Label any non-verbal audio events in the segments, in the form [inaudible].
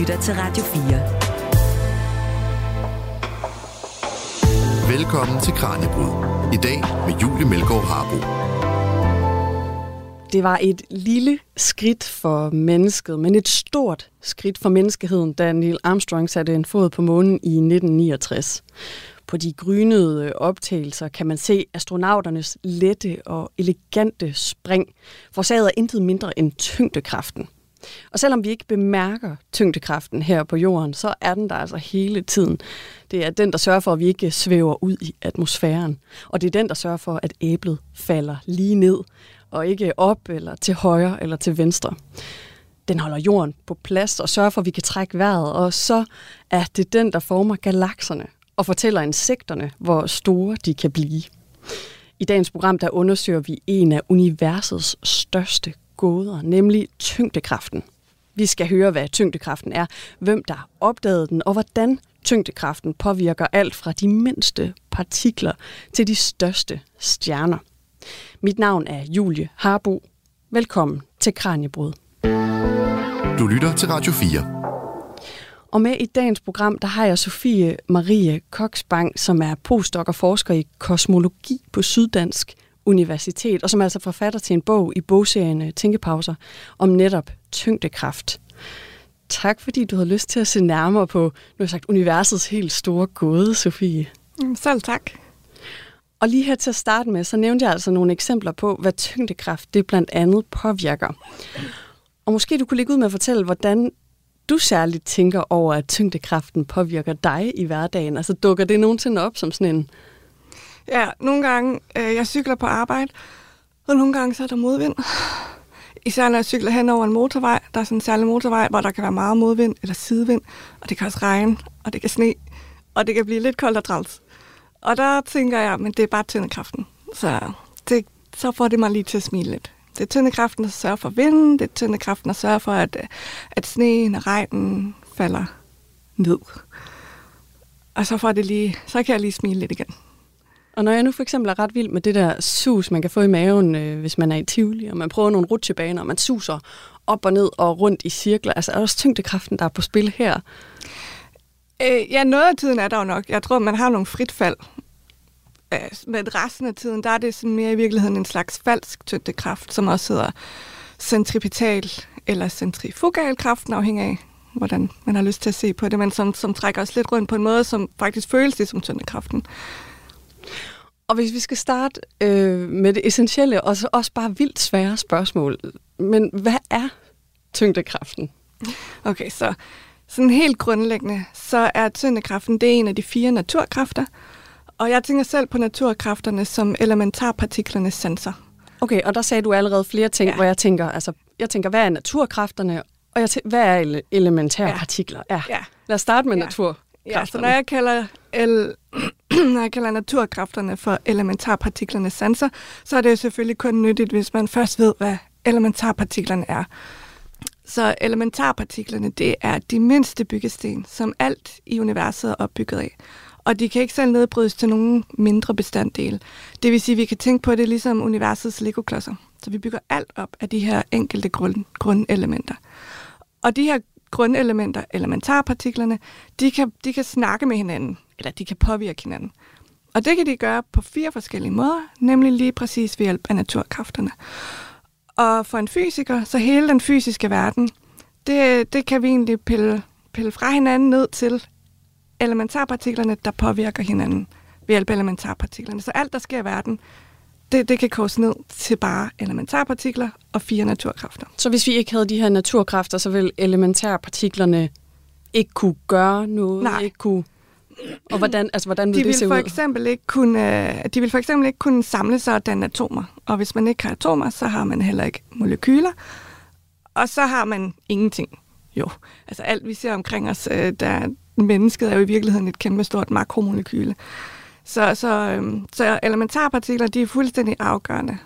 lytter til Radio 4. Velkommen til Kranjebrud. I dag med Julie Melgaard Harbo. Det var et lille skridt for mennesket, men et stort skridt for menneskeheden, da Neil Armstrong satte en fod på månen i 1969. På de grynede optagelser kan man se astronauternes lette og elegante spring, forårsaget af intet mindre end tyngdekraften. Og selvom vi ikke bemærker tyngdekraften her på jorden, så er den der altså hele tiden. Det er den, der sørger for, at vi ikke svæver ud i atmosfæren. Og det er den, der sørger for, at æblet falder lige ned, og ikke op eller til højre eller til venstre. Den holder jorden på plads og sørger for, at vi kan trække vejret, og så er det den, der former galakserne og fortæller insekterne, hvor store de kan blive. I dagens program der undersøger vi en af universets største gåder, nemlig tyngdekraften. Vi skal høre, hvad tyngdekraften er, hvem der opdagede den, og hvordan tyngdekraften påvirker alt fra de mindste partikler til de største stjerner. Mit navn er Julie Harbo. Velkommen til Kranjebrud. Du lytter til Radio 4. Og med i dagens program, der har jeg Sofie Marie Koksbang, som er postdoc og forsker i kosmologi på Syddansk Universitet, og som er altså forfatter til en bog i bogserien øh, Tænkepauser om netop tyngdekraft. Tak fordi du har lyst til at se nærmere på, nu har sagt, universets helt store gåde, Sofie. Selv tak. Og lige her til at starte med, så nævnte jeg altså nogle eksempler på, hvad tyngdekraft det blandt andet påvirker. Og måske du kunne ligge ud med at fortælle, hvordan du særligt tænker over, at tyngdekraften påvirker dig i hverdagen? Altså dukker det nogensinde op som sådan en... Ja, nogle gange, øh, jeg cykler på arbejde, og nogle gange så er der modvind. Især når jeg cykler hen over en motorvej. Der er sådan en særlig motorvej, hvor der kan være meget modvind eller sidevind, og det kan også regne, og det kan sne, og det kan blive lidt koldt og træls. Og der tænker jeg, men det er bare tyndekraften. Så, det, så får det mig lige til at smile lidt. Det er tyndekraften, der sørger for vinden, det er tyndekraften, der sørger for, at, at sneen og regnen falder ned. Og så, får det lige, så kan jeg lige smile lidt igen. Og når jeg nu for eksempel er ret vild med det der sus, man kan få i maven, øh, hvis man er i Tivoli, og man prøver nogle rutsjebaner, og man suser op og ned og rundt i cirkler, altså er der også tyngdekraften, der er på spil her? Øh, ja, noget af tiden er der jo nok. Jeg tror, man har nogle frit fald, men resten af tiden, der er det sådan mere i virkeligheden en slags falsk tyngdekraft, som også hedder centripetal eller centrifugal kraft, afhængig af, hvordan man har lyst til at se på det, men som, som trækker os lidt rundt på en måde, som faktisk føles det som tyngdekraften. Og hvis vi skal starte øh, med det essentielle, og så også bare vildt svære spørgsmål, men hvad er tyngdekraften? Okay, så sådan helt grundlæggende, så er tyngdekraften, det er en af de fire naturkræfter, og jeg tænker selv på naturkræfterne som elementarpartiklernes sensor. Okay, og der sagde du allerede flere ting, ja. hvor jeg tænker, altså, jeg tænker, hvad er naturkræfterne, og jeg tænker, hvad er ele- elementærpartikler? Ja. ja. Lad os starte med ja. naturkræfterne. Ja, så når jeg kalder, el- [clears throat] når jeg kalder naturkræfterne for elementarpartiklernes sensor, så er det jo selvfølgelig kun nyttigt, hvis man først ved, hvad elementarpartiklerne er. Så elementarpartiklerne, det er de mindste byggesten, som alt i universet er opbygget af og de kan ikke selv nedbrydes til nogen mindre bestanddele. Det vil sige, at vi kan tænke på det ligesom universets legoklodser. Så vi bygger alt op af de her enkelte grund, grundelementer. Og de her grundelementer, elementarpartiklerne, de kan, de kan snakke med hinanden, eller de kan påvirke hinanden. Og det kan de gøre på fire forskellige måder, nemlig lige præcis ved hjælp af naturkræfterne. Og for en fysiker, så hele den fysiske verden, det, det kan vi egentlig pille, pille fra hinanden ned til elementarpartiklerne, der påvirker hinanden ved hjælp af elementarpartiklerne. Så alt, der sker i verden, det, det kan koges ned til bare elementarpartikler og fire naturkræfter. Så hvis vi ikke havde de her naturkræfter, så ville elementarpartiklerne ikke kunne gøre noget? Nej. Ikke kunne og hvordan, altså, hvordan vil de det se for ud? Eksempel ikke kunne, øh, de vil for eksempel ikke kunne samle sig og danne atomer. Og hvis man ikke har atomer, så har man heller ikke molekyler. Og så har man ingenting. Jo, altså alt vi ser omkring os, øh, der, mennesket er jo i virkeligheden et kæmpe stort makromolekyle. Så, så, øhm, så elementarpartikler, de er fuldstændig afgørende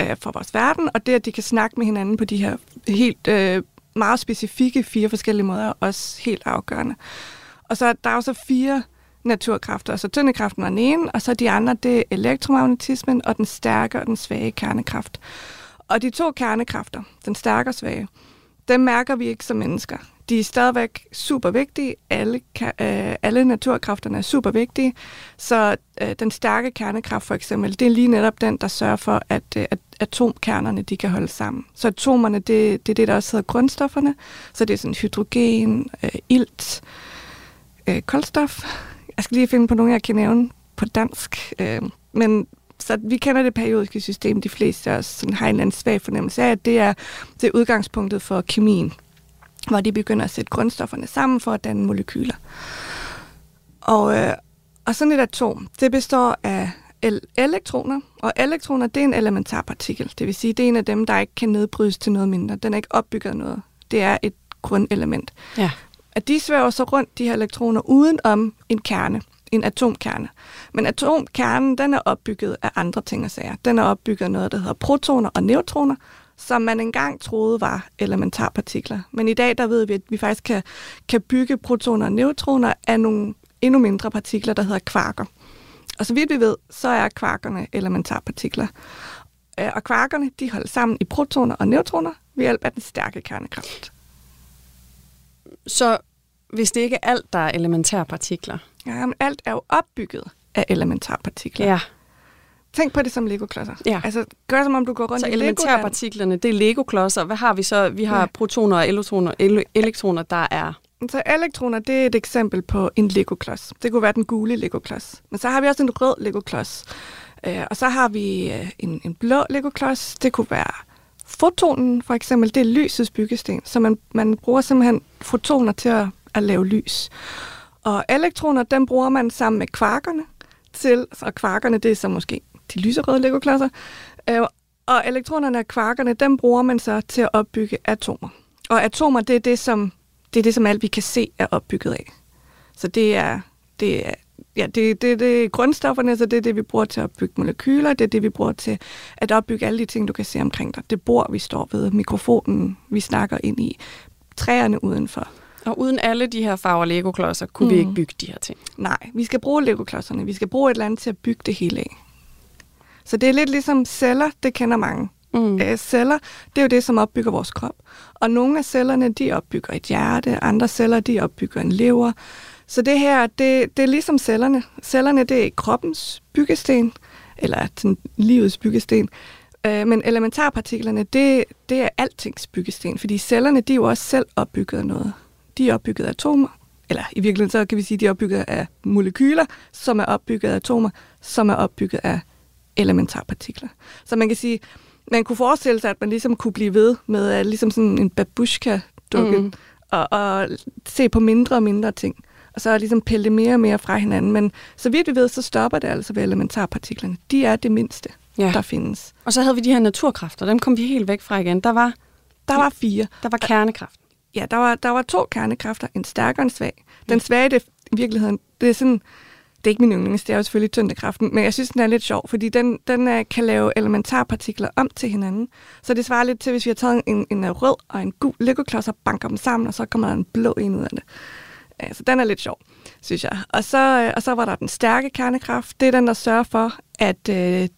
øh, for vores verden, og det, at de kan snakke med hinanden på de her helt øh, meget specifikke fire forskellige måder, er også helt afgørende. Og så der er jo så fire naturkræfter. Så tyndekraften er den ene, og så de andre, det er elektromagnetismen og den stærke og den svage kernekraft. Og de to kernekræfter, den stærke og svage, dem mærker vi ikke som mennesker. De er stadigvæk super vigtige. Alle, øh, alle naturkræfterne er super vigtige. Så øh, den stærke kernekraft for eksempel, det er lige netop den, der sørger for, at, øh, at atomkernerne de kan holde sammen. Så atomerne, det, det er det, der også hedder grundstofferne. Så det er sådan hydrogen, øh, ilt, øh, kulstof. Jeg skal lige finde på nogle, jeg kan nævne på dansk. Øh, men så vi kender det periodiske system, de fleste af os sådan har en eller anden svag fornemmelse af, at det er, det er udgangspunktet for kemien, hvor de begynder at sætte grundstofferne sammen for at danne molekyler. Og, øh, og sådan et atom, det består af elektroner, og elektroner, det er en elementarpartikel. Det vil sige, det er en af dem, der ikke kan nedbrydes til noget mindre. Den er ikke opbygget af noget. Det er et grundelement. Ja. At de svæver så rundt, de her elektroner, uden om en kerne en atomkerne. Men atomkernen, den er opbygget af andre ting og sager. Den er opbygget af noget, der hedder protoner og neutroner, som man engang troede var elementarpartikler. Men i dag, der ved vi, at vi faktisk kan, kan bygge protoner og neutroner af nogle endnu mindre partikler, der hedder kvarker. Og så vidt vi ved, så er kvarkerne elementarpartikler. Øh, og kvarkerne, de holder sammen i protoner og neutroner ved hjælp af den stærke kernekraft. Så hvis det ikke er alt, der er elementærpartikler, Ja, men alt er jo opbygget af elementarpartikler. Ja. Tænk på det som Lego-klodser. Ja. Altså, gør som om du går rundt så i elementærpartiklerne, det er Lego-klodser. Hvad har vi så? Vi har ja. protoner og elektroner, ele- elektroner, der er... Så elektroner, det er et eksempel på en Lego-klods. Det kunne være den gule Lego-klods. Men så har vi også en rød Lego-klods. Øh, og så har vi øh, en, en blå Lego-klods. Det kunne være fotonen, for eksempel. Det er lysets byggesten. Så man, man bruger simpelthen fotoner til at, at lave lys. Og elektroner, dem bruger man sammen med kvarkerne til, og kvarkerne, det er så måske de lyserøde Lego-klodser, øh, og elektronerne og kvarkerne, dem bruger man så til at opbygge atomer. Og atomer, det er det, som, det er det, som alt vi kan se er opbygget af. Så det er, det er ja, det, det, det er grundstofferne, så det er det, vi bruger til at opbygge molekyler, det er det, vi bruger til at opbygge alle de ting, du kan se omkring dig. Det bord, vi står ved, mikrofonen, vi snakker ind i, træerne udenfor. Og uden alle de her farver Lego-klodser, kunne mm. vi ikke bygge de her ting? Nej, vi skal bruge Lego-klodserne. Vi skal bruge et eller andet til at bygge det hele af. Så det er lidt ligesom celler, det kender mange. Mm. Æ, celler, det er jo det, som opbygger vores krop. Og nogle af cellerne, de opbygger et hjerte, andre celler, de opbygger en lever. Så det her, det, det er ligesom cellerne. Cellerne, det er kroppens byggesten, eller sådan livets byggesten. Øh, men elementarpartiklerne, det, det er altings byggesten, fordi cellerne, de er jo også selv opbygget af noget de er opbygget af atomer, eller i virkeligheden så kan vi sige, de er opbygget af molekyler, som er opbygget af atomer, som er opbygget af elementarpartikler. Så man kan sige, man kunne forestille sig, at man ligesom kunne blive ved med at ligesom sådan en babushka-dukke, mm. og, og se på mindre og mindre ting, og så ligesom pille det mere og mere fra hinanden. Men så vidt vi ved, så stopper det altså ved elementarpartiklerne. De er det mindste, ja. der findes. Og så havde vi de her naturkræfter, dem kom vi helt væk fra igen. Der var, der var fire. Der var kernekraft ja, der var, der var to kernekræfter, en stærk og en svag. Den svage, det i virkeligheden, det er sådan, det er ikke min yndlings, det er jo selvfølgelig tyndekraften, men jeg synes, den er lidt sjov, fordi den, den er, kan lave elementarpartikler om til hinanden. Så det svarer lidt til, hvis vi har taget en, en øh, rød og en gul legoklods og banker dem sammen, og så kommer der en blå en ud af det. Uh, så den er lidt sjov, synes jeg. Og så, øh, og så var der den stærke kernekraft. Det er den, der sørger for, at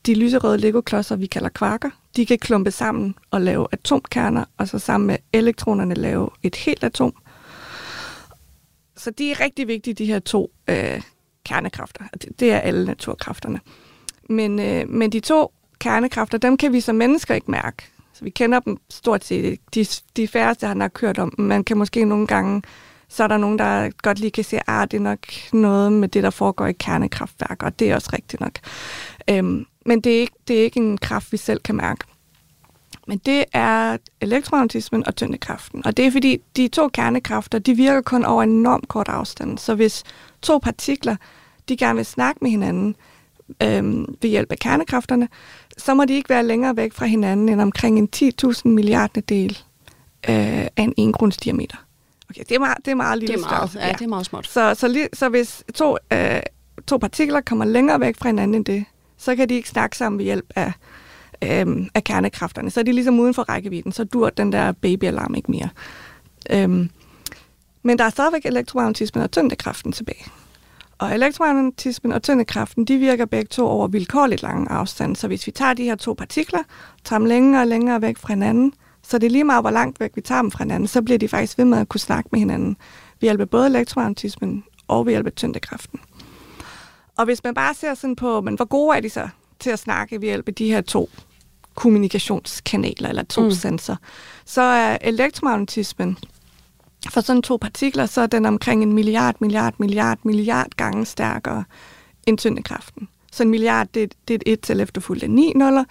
de lyserøde legoklodser, vi kalder kvarker, de kan klumpe sammen og lave atomkerner, og så sammen med elektronerne lave et helt atom. Så de er rigtig vigtige, de her to øh, kernekræfter. Det, det er alle naturkræfterne. Men, øh, men de to kernekræfter, dem kan vi som mennesker ikke mærke. Så vi kender dem stort set De, de færreste har nok hørt om Man kan måske nogle gange, så er der nogen, der godt lige kan se, at det er nok noget med det, der foregår i kernekraftværker, og det er også rigtigt nok. Øhm, men det er, ikke, det er ikke en kraft, vi selv kan mærke. Men det er elektromagnetismen og tyngdekraften. Og det er fordi, de to kernekræfter, de virker kun over en enormt kort afstand. Så hvis to partikler, de gerne vil snakke med hinanden øhm, ved hjælp af kernekræfterne, så må de ikke være længere væk fra hinanden end omkring en 10.000 milliarder del øh, af en enkrones diameter. Okay, det er meget, det er meget lille det er meget, ja, ja, det er meget småt. Så, så, li, så hvis to, øh, to partikler kommer længere væk fra hinanden end det, så kan de ikke snakke sammen ved hjælp af, øhm, af kernekræfterne. Så er de ligesom uden for rækkevidden, så dur den der babyalarm ikke mere. Øhm, men der er stadigvæk elektromagnetismen og tyngdekraften tilbage. Og elektromagnetismen og tyngdekraften, de virker begge to over vilkårligt lange afstand. Så hvis vi tager de her to partikler, tager dem længere og længere væk fra hinanden, Så det er lige meget, hvor langt væk vi tager dem fra hinanden, så bliver de faktisk ved med at kunne snakke med hinanden Vi hjælper både elektromagnetismen og vi hjælper af tyngdekraften. Og hvis man bare ser sådan på, men hvor gode er de så til at snakke ved hjælp af de her to kommunikationskanaler eller to mm. sensorer, så er elektromagnetismen for sådan to partikler, så er den omkring en milliard, milliard, milliard, milliard gange stærkere end tyndekraften. Så en milliard, det, det er et tal efterfulgt af 9 nuller,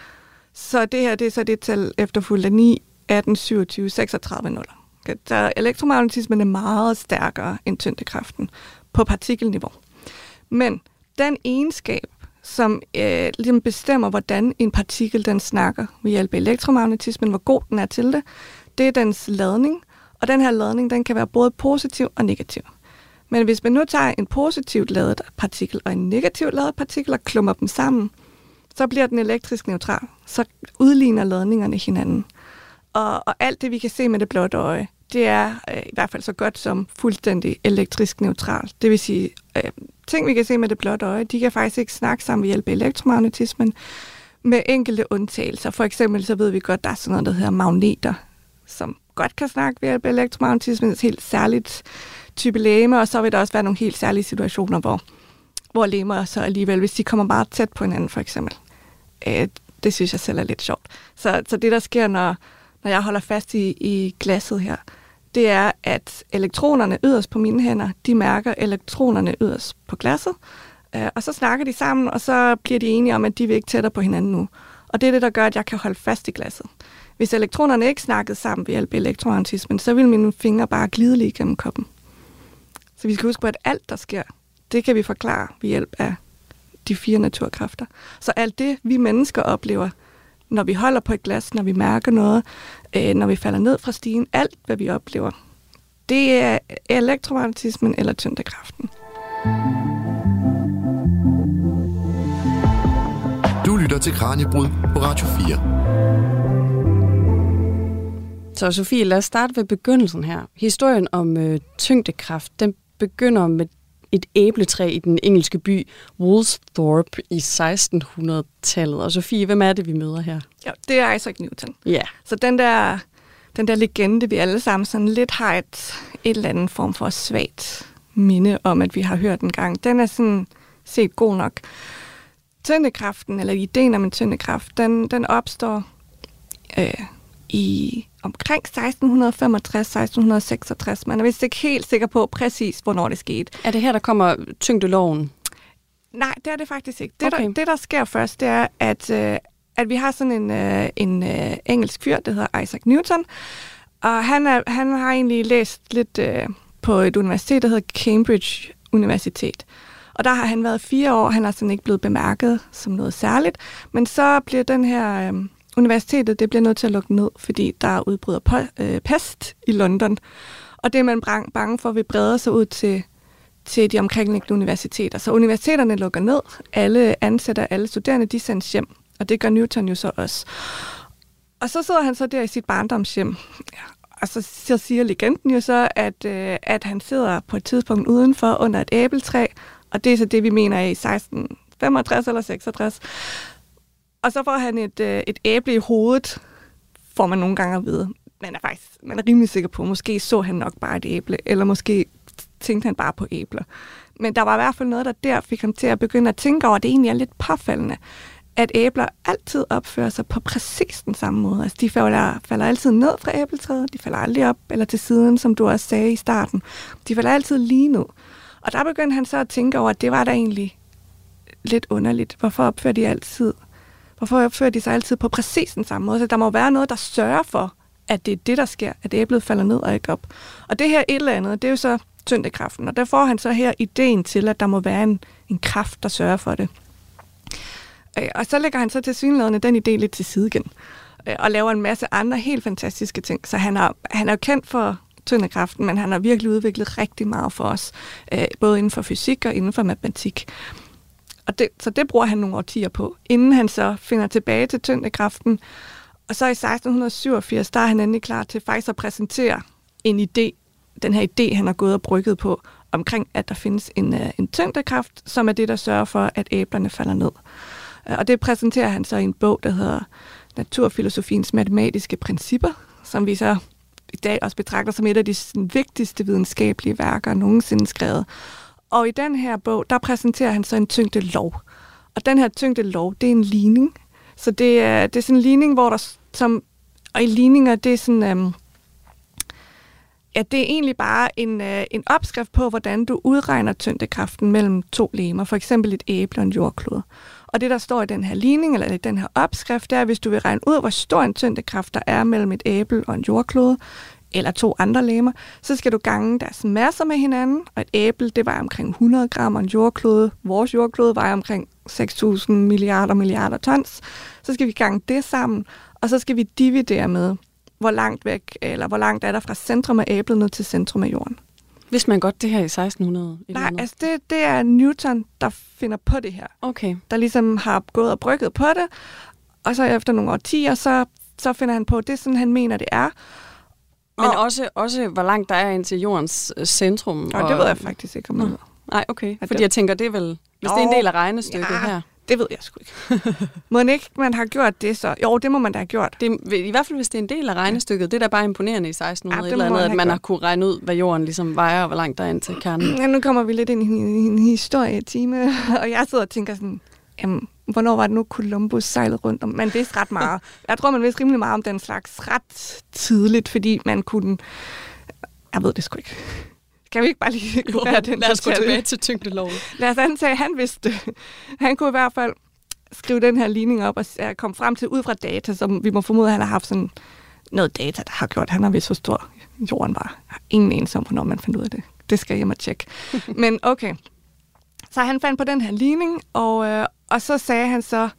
så det her det er så det tal efterfulgt af 9, 18, 27, 36 nuller. Så elektromagnetismen er meget stærkere end tyngdekraften på partikelniveau. Men den egenskab, som øh, ligesom bestemmer, hvordan en partikel den snakker ved hjælp af elektromagnetismen, hvor god den er til det, det er dens ladning. Og den her ladning, den kan være både positiv og negativ. Men hvis man nu tager en positivt ladet partikel og en negativt ladet partikel og klummer dem sammen, så bliver den elektrisk neutral. Så udligner ladningerne hinanden. Og, og alt det, vi kan se med det blotte øje, det er øh, i hvert fald så godt som fuldstændig elektrisk neutralt. Det vil sige, øh, ting, vi kan se med det blotte øje, de kan faktisk ikke snakke sammen ved hjælp af elektromagnetismen, med enkelte undtagelser. For eksempel så ved vi godt, at der er sådan noget, der hedder magneter, som godt kan snakke ved hjælp af elektromagnetismen, et helt særligt type læme, og så vil der også være nogle helt særlige situationer, hvor, hvor læmer så alligevel, hvis de kommer meget tæt på hinanden, for eksempel. Øh, det synes jeg selv er lidt sjovt. Så, så det, der sker, når, når jeg holder fast i, i glasset her, det er, at elektronerne yderst på mine hænder, de mærker elektronerne yderst på glasset, øh, og så snakker de sammen, og så bliver de enige om, at de vil ikke tættere på hinanden nu. Og det er det, der gør, at jeg kan holde fast i glasset. Hvis elektronerne ikke snakkede sammen ved hjælp af elektroantismen, så ville mine fingre bare glide lige gennem koppen. Så vi skal huske på, at alt, der sker, det kan vi forklare ved hjælp af de fire naturkræfter. Så alt det, vi mennesker oplever, når vi holder på et glas, når vi mærker noget, øh, når vi falder ned fra stigen, alt hvad vi oplever, det er elektromagnetismen eller tyngdekraften. Du lytter til Kranjebrud på Radio 4. Så Sofie, lad os starte ved begyndelsen her. Historien om øh, tyngdekraft, den begynder med et æbletræ i den engelske by Woolsthorpe i 1600-tallet. Og Sofie, hvem er det, vi møder her? Ja, det er Isaac Newton. Ja. Så den der, den der legende, vi alle sammen sådan lidt har et, et eller andet form for svagt minde om, at vi har hørt en gang, den er sådan set god nok. Tyndekraften, eller ideen om en tyndekraft, den, den opstår øh, i omkring 1665-1666. Man er vist ikke helt sikker på præcis, hvornår det skete. Er det her, der kommer tyngdeloven? Nej, det er det faktisk ikke. Det, Okay. der, det der sker først, det er, at, øh, at vi har sådan en, øh, en øh, engelsk fyr, der hedder Isaac Newton, og han, er, han har egentlig læst lidt øh, på et universitet, der hedder Cambridge Universitet. Og der har han været fire år, han har sådan ikke blevet bemærket som noget særligt, men så bliver den her øh, universitetet, det bliver nødt til at lukke ned, fordi der udbryder po- øh, pest i London. Og det er man brang- bange for, vil brede sig ud til, til de omkringliggende universiteter. Så universiteterne lukker ned, alle ansætter, alle studerende, de sendes hjem. Og det gør Newton jo så også. Og så sidder han så der i sit barndomshjem, og så, så siger legenden jo så, at, øh, at han sidder på et tidspunkt udenfor under et æbletræ, og det er så det, vi mener er i 1665 eller 66. Og så får han et, øh, et æble i hovedet, får man nogle gange at vide. Man er faktisk man er rimelig sikker på, måske så han nok bare et æble, eller måske tænkte han bare på æbler. Men der var i hvert fald noget, der der fik ham til at begynde at tænke over, at det egentlig er lidt påfaldende, at æbler altid opfører sig på præcis den samme måde. Altså, de falder, falder altid ned fra æbletræet, de falder aldrig op eller til siden, som du også sagde i starten. De falder altid lige ned. Og der begyndte han så at tænke over, at det var da egentlig lidt underligt. Hvorfor opfører de altid Hvorfor opfører de sig altid på præcis den samme måde? Så der må være noget, der sørger for, at det er det, der sker, at æblet falder ned og ikke op. Og det her et eller andet, det er jo så tyngdekraften. Og der får han så her ideen til, at der må være en, en kraft, der sørger for det. Øh, og så lægger han så til synlædende den idé lidt til side igen. Øh, og laver en masse andre helt fantastiske ting. Så han er, han er jo kendt for tyngdekraften, men han har virkelig udviklet rigtig meget for os. Øh, både inden for fysik og inden for matematik. Og det, så det bruger han nogle årtier på, inden han så finder tilbage til tyngdekraften. Og så i 1687, der er han endelig klar til faktisk at præsentere en idé, den her idé, han har gået og brygget på, omkring, at der findes en, øh, en tyngdekraft, som er det, der sørger for, at æblerne falder ned. Øh, og det præsenterer han så i en bog, der hedder Naturfilosofiens matematiske principper, som vi så i dag også betragter som et af de vigtigste videnskabelige værker nogensinde skrevet. Og i den her bog, der præsenterer han så en tyngde lov. Og den her tyngde lov, det er en ligning. Så det er, det er sådan en ligning, hvor der, som, og i ligninger, det er sådan, øhm, ja, det er egentlig bare en, øh, en opskrift på, hvordan du udregner tyngdekraften mellem to lemer, for eksempel et æble og en jordklode. Og det, der står i den her ligning, eller i den her opskrift, det er, hvis du vil regne ud, hvor stor en tyngdekraft der er mellem et æble og en jordklode, eller to andre lemer, så skal du gange deres masser med hinanden, og et æble, det var omkring 100 gram, og en jordklode, vores jordklode, var omkring 6.000 milliarder milliarder tons. Så skal vi gange det sammen, og så skal vi dividere med, hvor langt væk, eller hvor langt er der fra centrum af æblet ned til centrum af jorden. Hvis man godt det her i 1600? Nej, altså det, det er Newton, der finder på det her. Okay. Der ligesom har gået og brygget på det, og så efter nogle årtier, så, så finder han på, at det er sådan, han mener, det er. Men og, også, også, hvor langt der er ind til jordens øh, centrum. Og, og det ved jeg faktisk ikke, om jeg Nej, okay. Fordi det... jeg tænker, det er vel... Hvis Nå, det er en del af regnestykket ja, her. Det ved jeg sgu ikke. [laughs] må ikke man har gjort det så? Jo, det må man da have gjort. Det, I hvert fald, hvis det er en del af regnestykket. Det er da bare imponerende i 1600 ja, eller andet, at man har kunne regne ud, hvad jorden ligesom vejer, og hvor langt der er ind til kernen. Ja, nu kommer vi lidt ind i en, en historietime, [laughs] og jeg sidder og tænker sådan, jamen, hvornår var det nu, Columbus sejlede rundt om? Man vidste ret meget. Jeg tror, man vidste rimelig meget om den slags ret tidligt, fordi man kunne... Jeg ved det sgu ikke. Kan vi ikke bare lige jo, den Lad os gå tilbage til tyngdeloven. Lad os antage, at han vidste det. Han kunne i hvert fald skrive den her ligning op og komme frem til ud fra data, som vi må formode, at han har haft sådan noget data, der har gjort, han har vidst, hvor stor jorden var. Jeg har ingen enelse om, hvornår man fandt ud af det. Det skal jeg hjem og tjekke. [laughs] Men okay. Så han fandt på den her ligning, og, øh, og så sagde han så,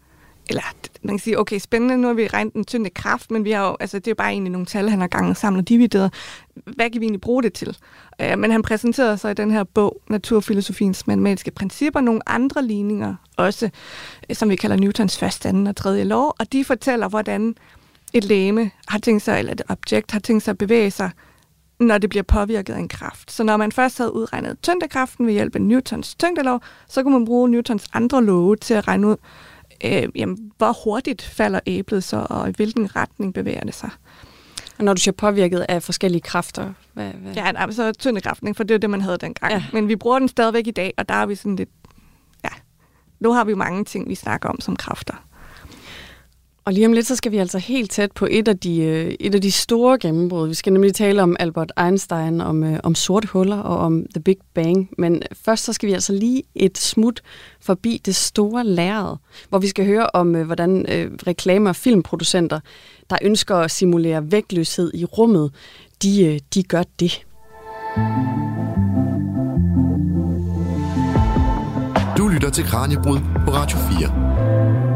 eller man kan sige, okay, spændende, nu har vi regnet den tynde kraft, men vi har jo, altså, det er jo bare egentlig nogle tal, han har ganget sammen og divideret. Hvad kan vi egentlig bruge det til? Øh, men han præsenterede så i den her bog, Naturfilosofiens matematiske principper, nogle andre ligninger også, øh, som vi kalder Newtons første, anden og tredje lov, og de fortæller, hvordan et læme har tænkt sig, eller et objekt har tænkt sig at bevæge sig, når det bliver påvirket af en kraft. Så når man først havde udregnet tyngdekraften ved hjælp af Newtons tyngdelov, så kunne man bruge Newtons andre love til at regne ud, øh, jamen, hvor hurtigt falder æblet så, og i hvilken retning bevæger det sig. Og når du siger påvirket af forskellige kræfter? Hvad, hvad? Ja, nej, så tyndekraften, for det er det, man havde dengang. Ja. Men vi bruger den stadigvæk i dag, og der er vi sådan lidt... Ja, nu har vi mange ting, vi snakker om som kræfter. Og lige om lidt, så skal vi altså helt tæt på et af de, øh, et af de store gennembrud. Vi skal nemlig tale om Albert Einstein, om, øh, om sorte huller og om The Big Bang. Men først så skal vi altså lige et smut forbi det store lærred, hvor vi skal høre om, øh, hvordan øh, reklamer og filmproducenter, der ønsker at simulere vægtløshed i rummet, de, øh, de gør det. Du lytter til Kranjebrud på Radio 4.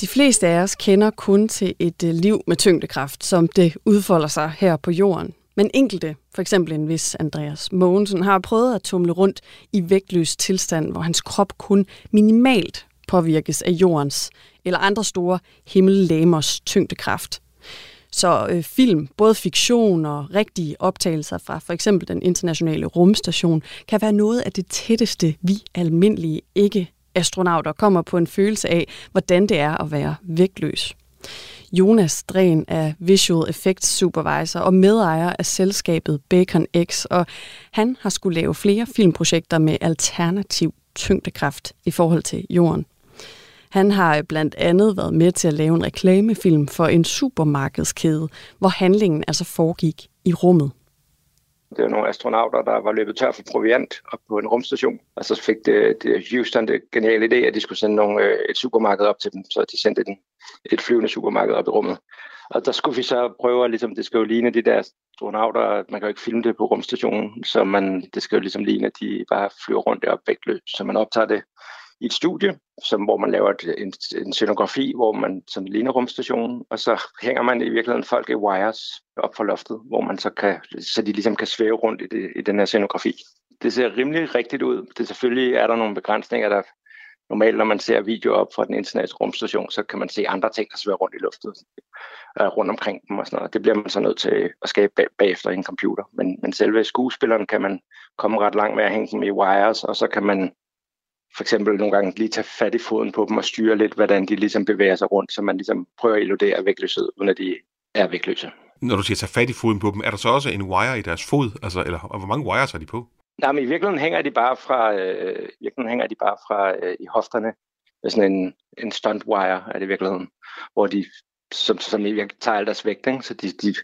De fleste af os kender kun til et øh, liv med tyngdekraft, som det udfolder sig her på jorden. Men enkelte, for eksempel en vis Andreas Mogensen, har prøvet at tumle rundt i vægtløs tilstand, hvor hans krop kun minimalt påvirkes af jordens eller andre store himmellamers tyngdekraft. Så øh, film, både fiktion og rigtige optagelser fra for eksempel den internationale rumstation, kan være noget af det tætteste, vi almindelige ikke astronauter kommer på en følelse af, hvordan det er at være vægtløs. Jonas Dren er Visual Effects Supervisor og medejer af selskabet Bacon X, og han har skulle lave flere filmprojekter med alternativ tyngdekraft i forhold til jorden. Han har blandt andet været med til at lave en reklamefilm for en supermarkedskæde, hvor handlingen altså foregik i rummet. Det var nogle astronauter, der var løbet tør for proviant op på en rumstation. Og så fik det, det Houston det geniale idé, at de skulle sende nogle, øh, et supermarked op til dem. Så de sendte den, et flyvende supermarked op i rummet. Og der skulle vi så prøve at, ligesom, det skal jo ligne de der astronauter, man kan jo ikke filme det på rumstationen, så man, det skal jo ligesom ligne, at de bare flyver rundt deroppe vægtløst. Så man optager det i et studie, som, hvor man laver et, en, en scenografi, hvor man som ligner rumstationen, og så hænger man i virkeligheden folk i wires op for loftet, hvor man så kan, så de ligesom kan svæve rundt i, det, i den her scenografi. Det ser rimelig rigtigt ud. Det selvfølgelig er der nogle begrænsninger, der normalt, når man ser video op fra den internationale rumstation, så kan man se andre ting, der svæver rundt i luftet, øh, rundt omkring dem og sådan noget. Det bliver man så nødt til at skabe bag, bagefter i en computer. Men, men selve skuespilleren kan man komme ret langt med at hænge dem i wires, og så kan man for eksempel nogle gange lige tage fat i foden på dem og styre lidt, hvordan de ligesom bevæger sig rundt, så man ligesom prøver at illudere vægtløshed, uden at de er vægtløse. Når du siger tage fat i foden på dem, er der så også en wire i deres fod? Altså, eller og hvor mange wires har de på? Nej, men i virkeligheden hænger de bare fra, øh, i virkeligheden hænger de bare fra øh, i hofterne med sådan en, en stunt wire, er det i virkeligheden, hvor de som, som i virkeligheden tager al deres vægt, ikke? så de, de,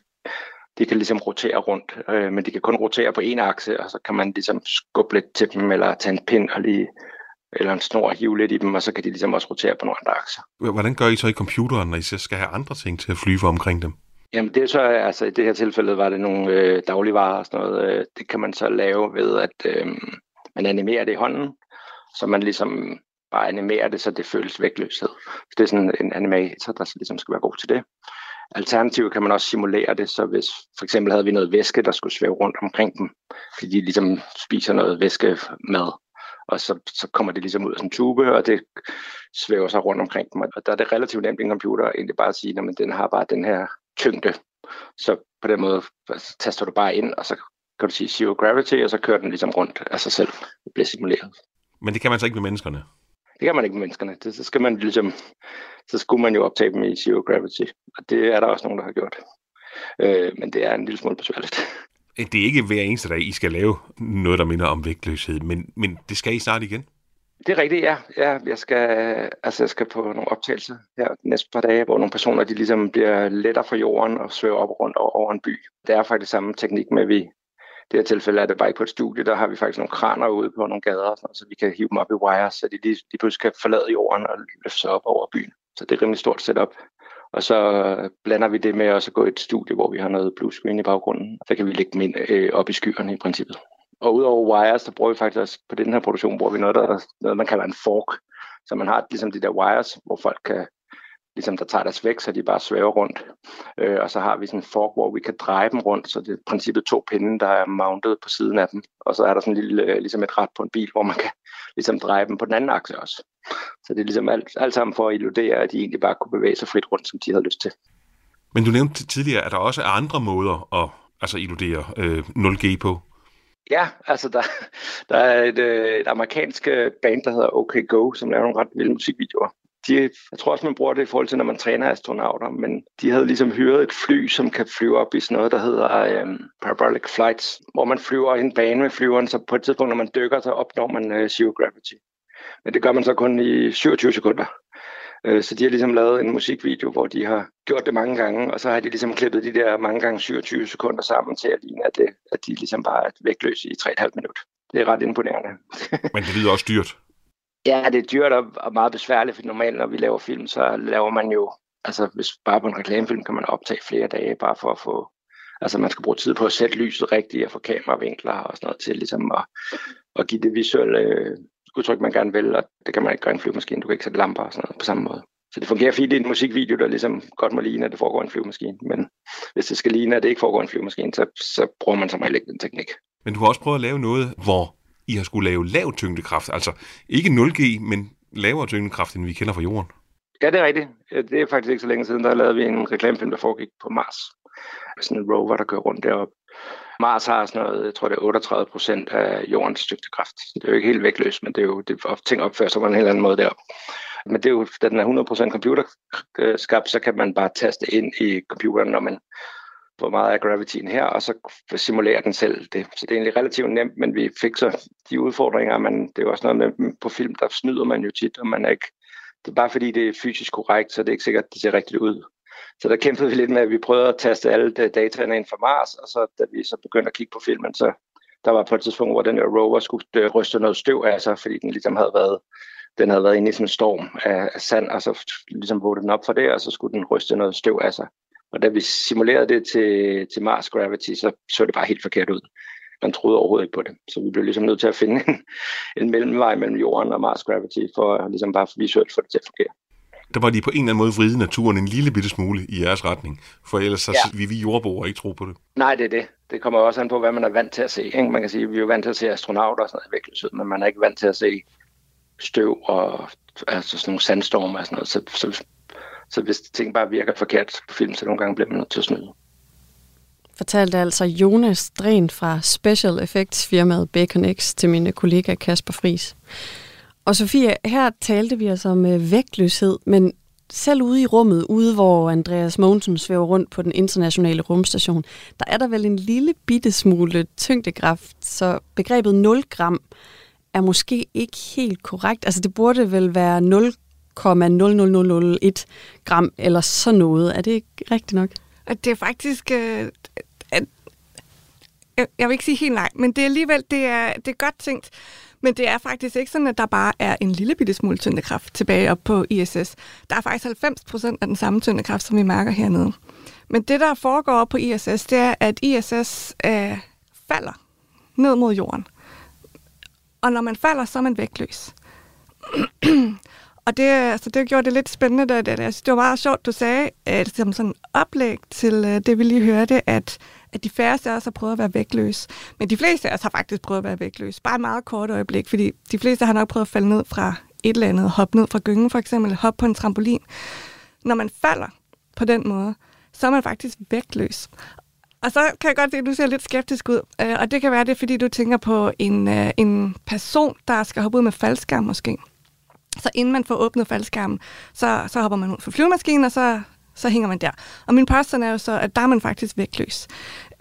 de kan ligesom rotere rundt, øh, men de kan kun rotere på en akse, og så kan man ligesom skubbe lidt til dem, eller tage en pind og lige, eller en snor og hive lidt i dem, og så kan de ligesom også rotere på nogle andre akser. Hvordan gør I så i computeren, når I så skal have andre ting til at flyve omkring dem? Jamen det er så, altså i det her tilfælde var det nogle øh, dagligvarer og sådan noget. Øh, det kan man så lave ved, at øh, man animerer det i hånden, så man ligesom bare animerer det, så det føles vægtløshed. Så det er sådan en animator, der ligesom skal være god til det. Alternativt kan man også simulere det, så hvis for eksempel havde vi noget væske, der skulle svæve rundt omkring dem, fordi de ligesom spiser noget væske med, og så, så kommer det ligesom ud af sådan en tube, og det svæver sig rundt omkring dem. Og der er det relativt nemt i en computer egentlig bare at sige, at den har bare den her tyngde. Så på den måde altså, taster du bare ind, og så kan du sige zero gravity, og så kører den ligesom rundt af sig selv. Det bliver simuleret. Men det kan man så ikke med menneskerne? Det kan man ikke med menneskerne. Det, så skal man ligesom, så skulle man jo optage dem i zero gravity. Og det er der også nogen, der har gjort. Øh, men det er en lille smule besværligt. Det er ikke hver eneste dag, I skal lave noget, der minder om vægtløshed, men, men det skal I snart igen? Det er rigtigt, ja. ja jeg, skal, altså jeg skal på nogle optagelser her næste par dage, hvor nogle personer de ligesom bliver lettere fra jorden og svæver op rundt over, over en by. Det er faktisk samme teknik med, at vi det her tilfælde er det bare ikke på et studie, der har vi faktisk nogle kraner ude på nogle gader, sådan, så vi kan hive dem op i wires, så de lige, de pludselig kan forlade jorden og løfte sig op over byen. Så det er et rimelig stort setup. Og så øh, blander vi det med også at gå i et studie, hvor vi har noget blue screen i baggrunden. Så kan vi lægge dem ind øh, op i skyerne i princippet. Og udover wires, så bruger vi faktisk også på den her produktion, bruger vi noget, der, noget man kalder en fork. Så man har ligesom de der wires, hvor folk kan ligesom der tager deres væk, så de bare svæver rundt. Øh, og så har vi sådan en fork, hvor vi kan dreje dem rundt, så det er i princippet to pinde, der er mounted på siden af dem. Og så er der sådan en lille, øh, ligesom et ret på en bil, hvor man kan [laughs] ligesom dreje dem på den anden akse også. Så det er ligesom alt, alt sammen for at illudere, at de egentlig bare kunne bevæge sig frit rundt, som de havde lyst til. Men du nævnte tidligere, at der også er andre måder at altså illudere øh, 0G på. Ja, altså der, [laughs] der er et, øh, et amerikansk øh, band, der hedder OK Go, som laver nogle ret vilde musikvideoer de, jeg tror også, man bruger det i forhold til, når man træner astronauter, men de havde ligesom hyret et fly, som kan flyve op i sådan noget, der hedder um, parabolic flights, hvor man flyver i en bane med flyveren, så på et tidspunkt, når man dykker, så opnår man øh, zero gravity. Men det gør man så kun i 27 sekunder. Øh, så de har ligesom lavet en musikvideo, hvor de har gjort det mange gange, og så har de ligesom klippet de der mange gange 27 sekunder sammen til at ligne, at, det, at de ligesom bare er vægtløse i 3,5 minutter. Det er ret imponerende. Men det lyder også dyrt. Ja, det er dyrt og meget besværligt, for normalt når vi laver film, så laver man jo, altså hvis bare på en reklamefilm kan man optage flere dage, bare for at få, altså man skal bruge tid på at sætte lyset rigtigt og få kameravinkler og sådan noget til ligesom at, at give det visuelle øh, udtryk, man gerne vil, og det kan man ikke gøre i en flyvemaskine, du kan ikke sætte lamper og sådan noget på samme måde. Så det fungerer fint i en musikvideo, der ligesom godt må ligne, at det foregår en flyvemaskine. Men hvis det skal ligne, at det ikke foregår en flyvemaskine, så, så bruger man som regel ikke den teknik. Men du har også prøvet at lave noget, hvor i har skulle lave lav tyngdekraft. Altså ikke 0G, men lavere tyngdekraft, end vi kender fra jorden. Ja, det er rigtigt. Det er faktisk ikke så længe siden, der lavede vi en reklamefilm, der foregik på Mars. Sådan en rover, der kører rundt deroppe. Mars har sådan noget, jeg tror det er 38 procent af jordens tyngdekraft. Det er jo ikke helt vægtløst, men det er jo, det, ting opfører sig på en helt anden måde deroppe. Men det er jo, da den er 100% computerskabt, øh, så kan man bare taste ind i computeren, når man hvor meget er gravityen her, og så simulerer den selv det. Så det er egentlig relativt nemt, men vi fik så de udfordringer, men det er også noget med, på film, der snyder man jo tit, og man er ikke, det er bare fordi det er fysisk korrekt, så det er ikke sikkert, at det ser rigtigt ud. Så der kæmpede vi lidt med, at vi prøvede at taste alle dataene ind fra Mars, og så da vi så begyndte at kigge på filmen, så der var på et tidspunkt, hvor den her rover skulle øh, ryste noget støv af sig, fordi den ligesom havde været den havde været inde i sådan en storm af, af sand, og så ligesom vågte den op for det, og så skulle den ryste noget støv af sig. Og da vi simulerede det til, til Mars Gravity, så så det bare helt forkert ud. Man troede overhovedet ikke på det. Så vi blev ligesom nødt til at finde [laughs] en, en mellemvej mellem jorden og Mars Gravity, for ligesom bare visuelt få det til at fungere. Der var de på en eller anden måde vride naturen en lille bitte smule i jeres retning, for ellers så ja. vi, vi jordboere ikke tro på det. Nej, det er det. Det kommer også an på, hvad man er vant til at se. Ikke? Man kan sige, at vi er vant til at se astronauter og sådan noget vægtløshed, men man er ikke vant til at se støv og altså sådan nogle sandstorme og sådan noget. Så, så så hvis ting bare virker forkert på film, så nogle gange bliver man nødt til at snyde. Fortalte altså Jonas Dren fra Special Effects firmaet Baconix til mine kollega Kasper Fris. Og Sofie, her talte vi altså om øh, vægtløshed, men selv ude i rummet, ude hvor Andreas Mogensen svæver rundt på den internationale rumstation, der er der vel en lille bitte smule tyngdekraft, så begrebet 0 gram er måske ikke helt korrekt. Altså det burde vel være 0,00001 gram eller sådan noget. Er det ikke rigtigt nok? Det er faktisk... Øh, at, jeg vil ikke sige helt nej, men det er alligevel det er, det er godt tænkt. Men det er faktisk ikke sådan, at der bare er en lille bitte smule tyndekraft tilbage op på ISS. Der er faktisk 90 procent af den samme tyndekraft, som vi mærker hernede. Men det, der foregår op på ISS, det er, at ISS øh, falder ned mod jorden. Og når man falder, så er man vægtløs. [clears throat] [clears throat] og det, altså, det gjorde det lidt spændende. Det, det, det var meget sjovt, du sagde, at som sådan oplæg til uh, det, vi lige hørte, at at de færreste af os har prøvet at være vægtløs. Men de fleste af os har faktisk prøvet at være vægtløs. Bare et meget kort øjeblik, fordi de fleste har nok prøvet at falde ned fra et eller andet, hoppe ned fra gyngen for eksempel, hoppe på en trampolin. Når man falder på den måde, så er man faktisk vægtløs. Og så kan jeg godt se, at du ser lidt skeptisk ud. Øh, og det kan være det, fordi du tænker på en, en person, der skal hoppe ud med faldskærm måske. Så inden man får åbnet faldskærmen, så, så hopper man ud fra flyvemaskinen, og så så hænger man der. Og min påstand er jo så, at der er man faktisk vægtløs.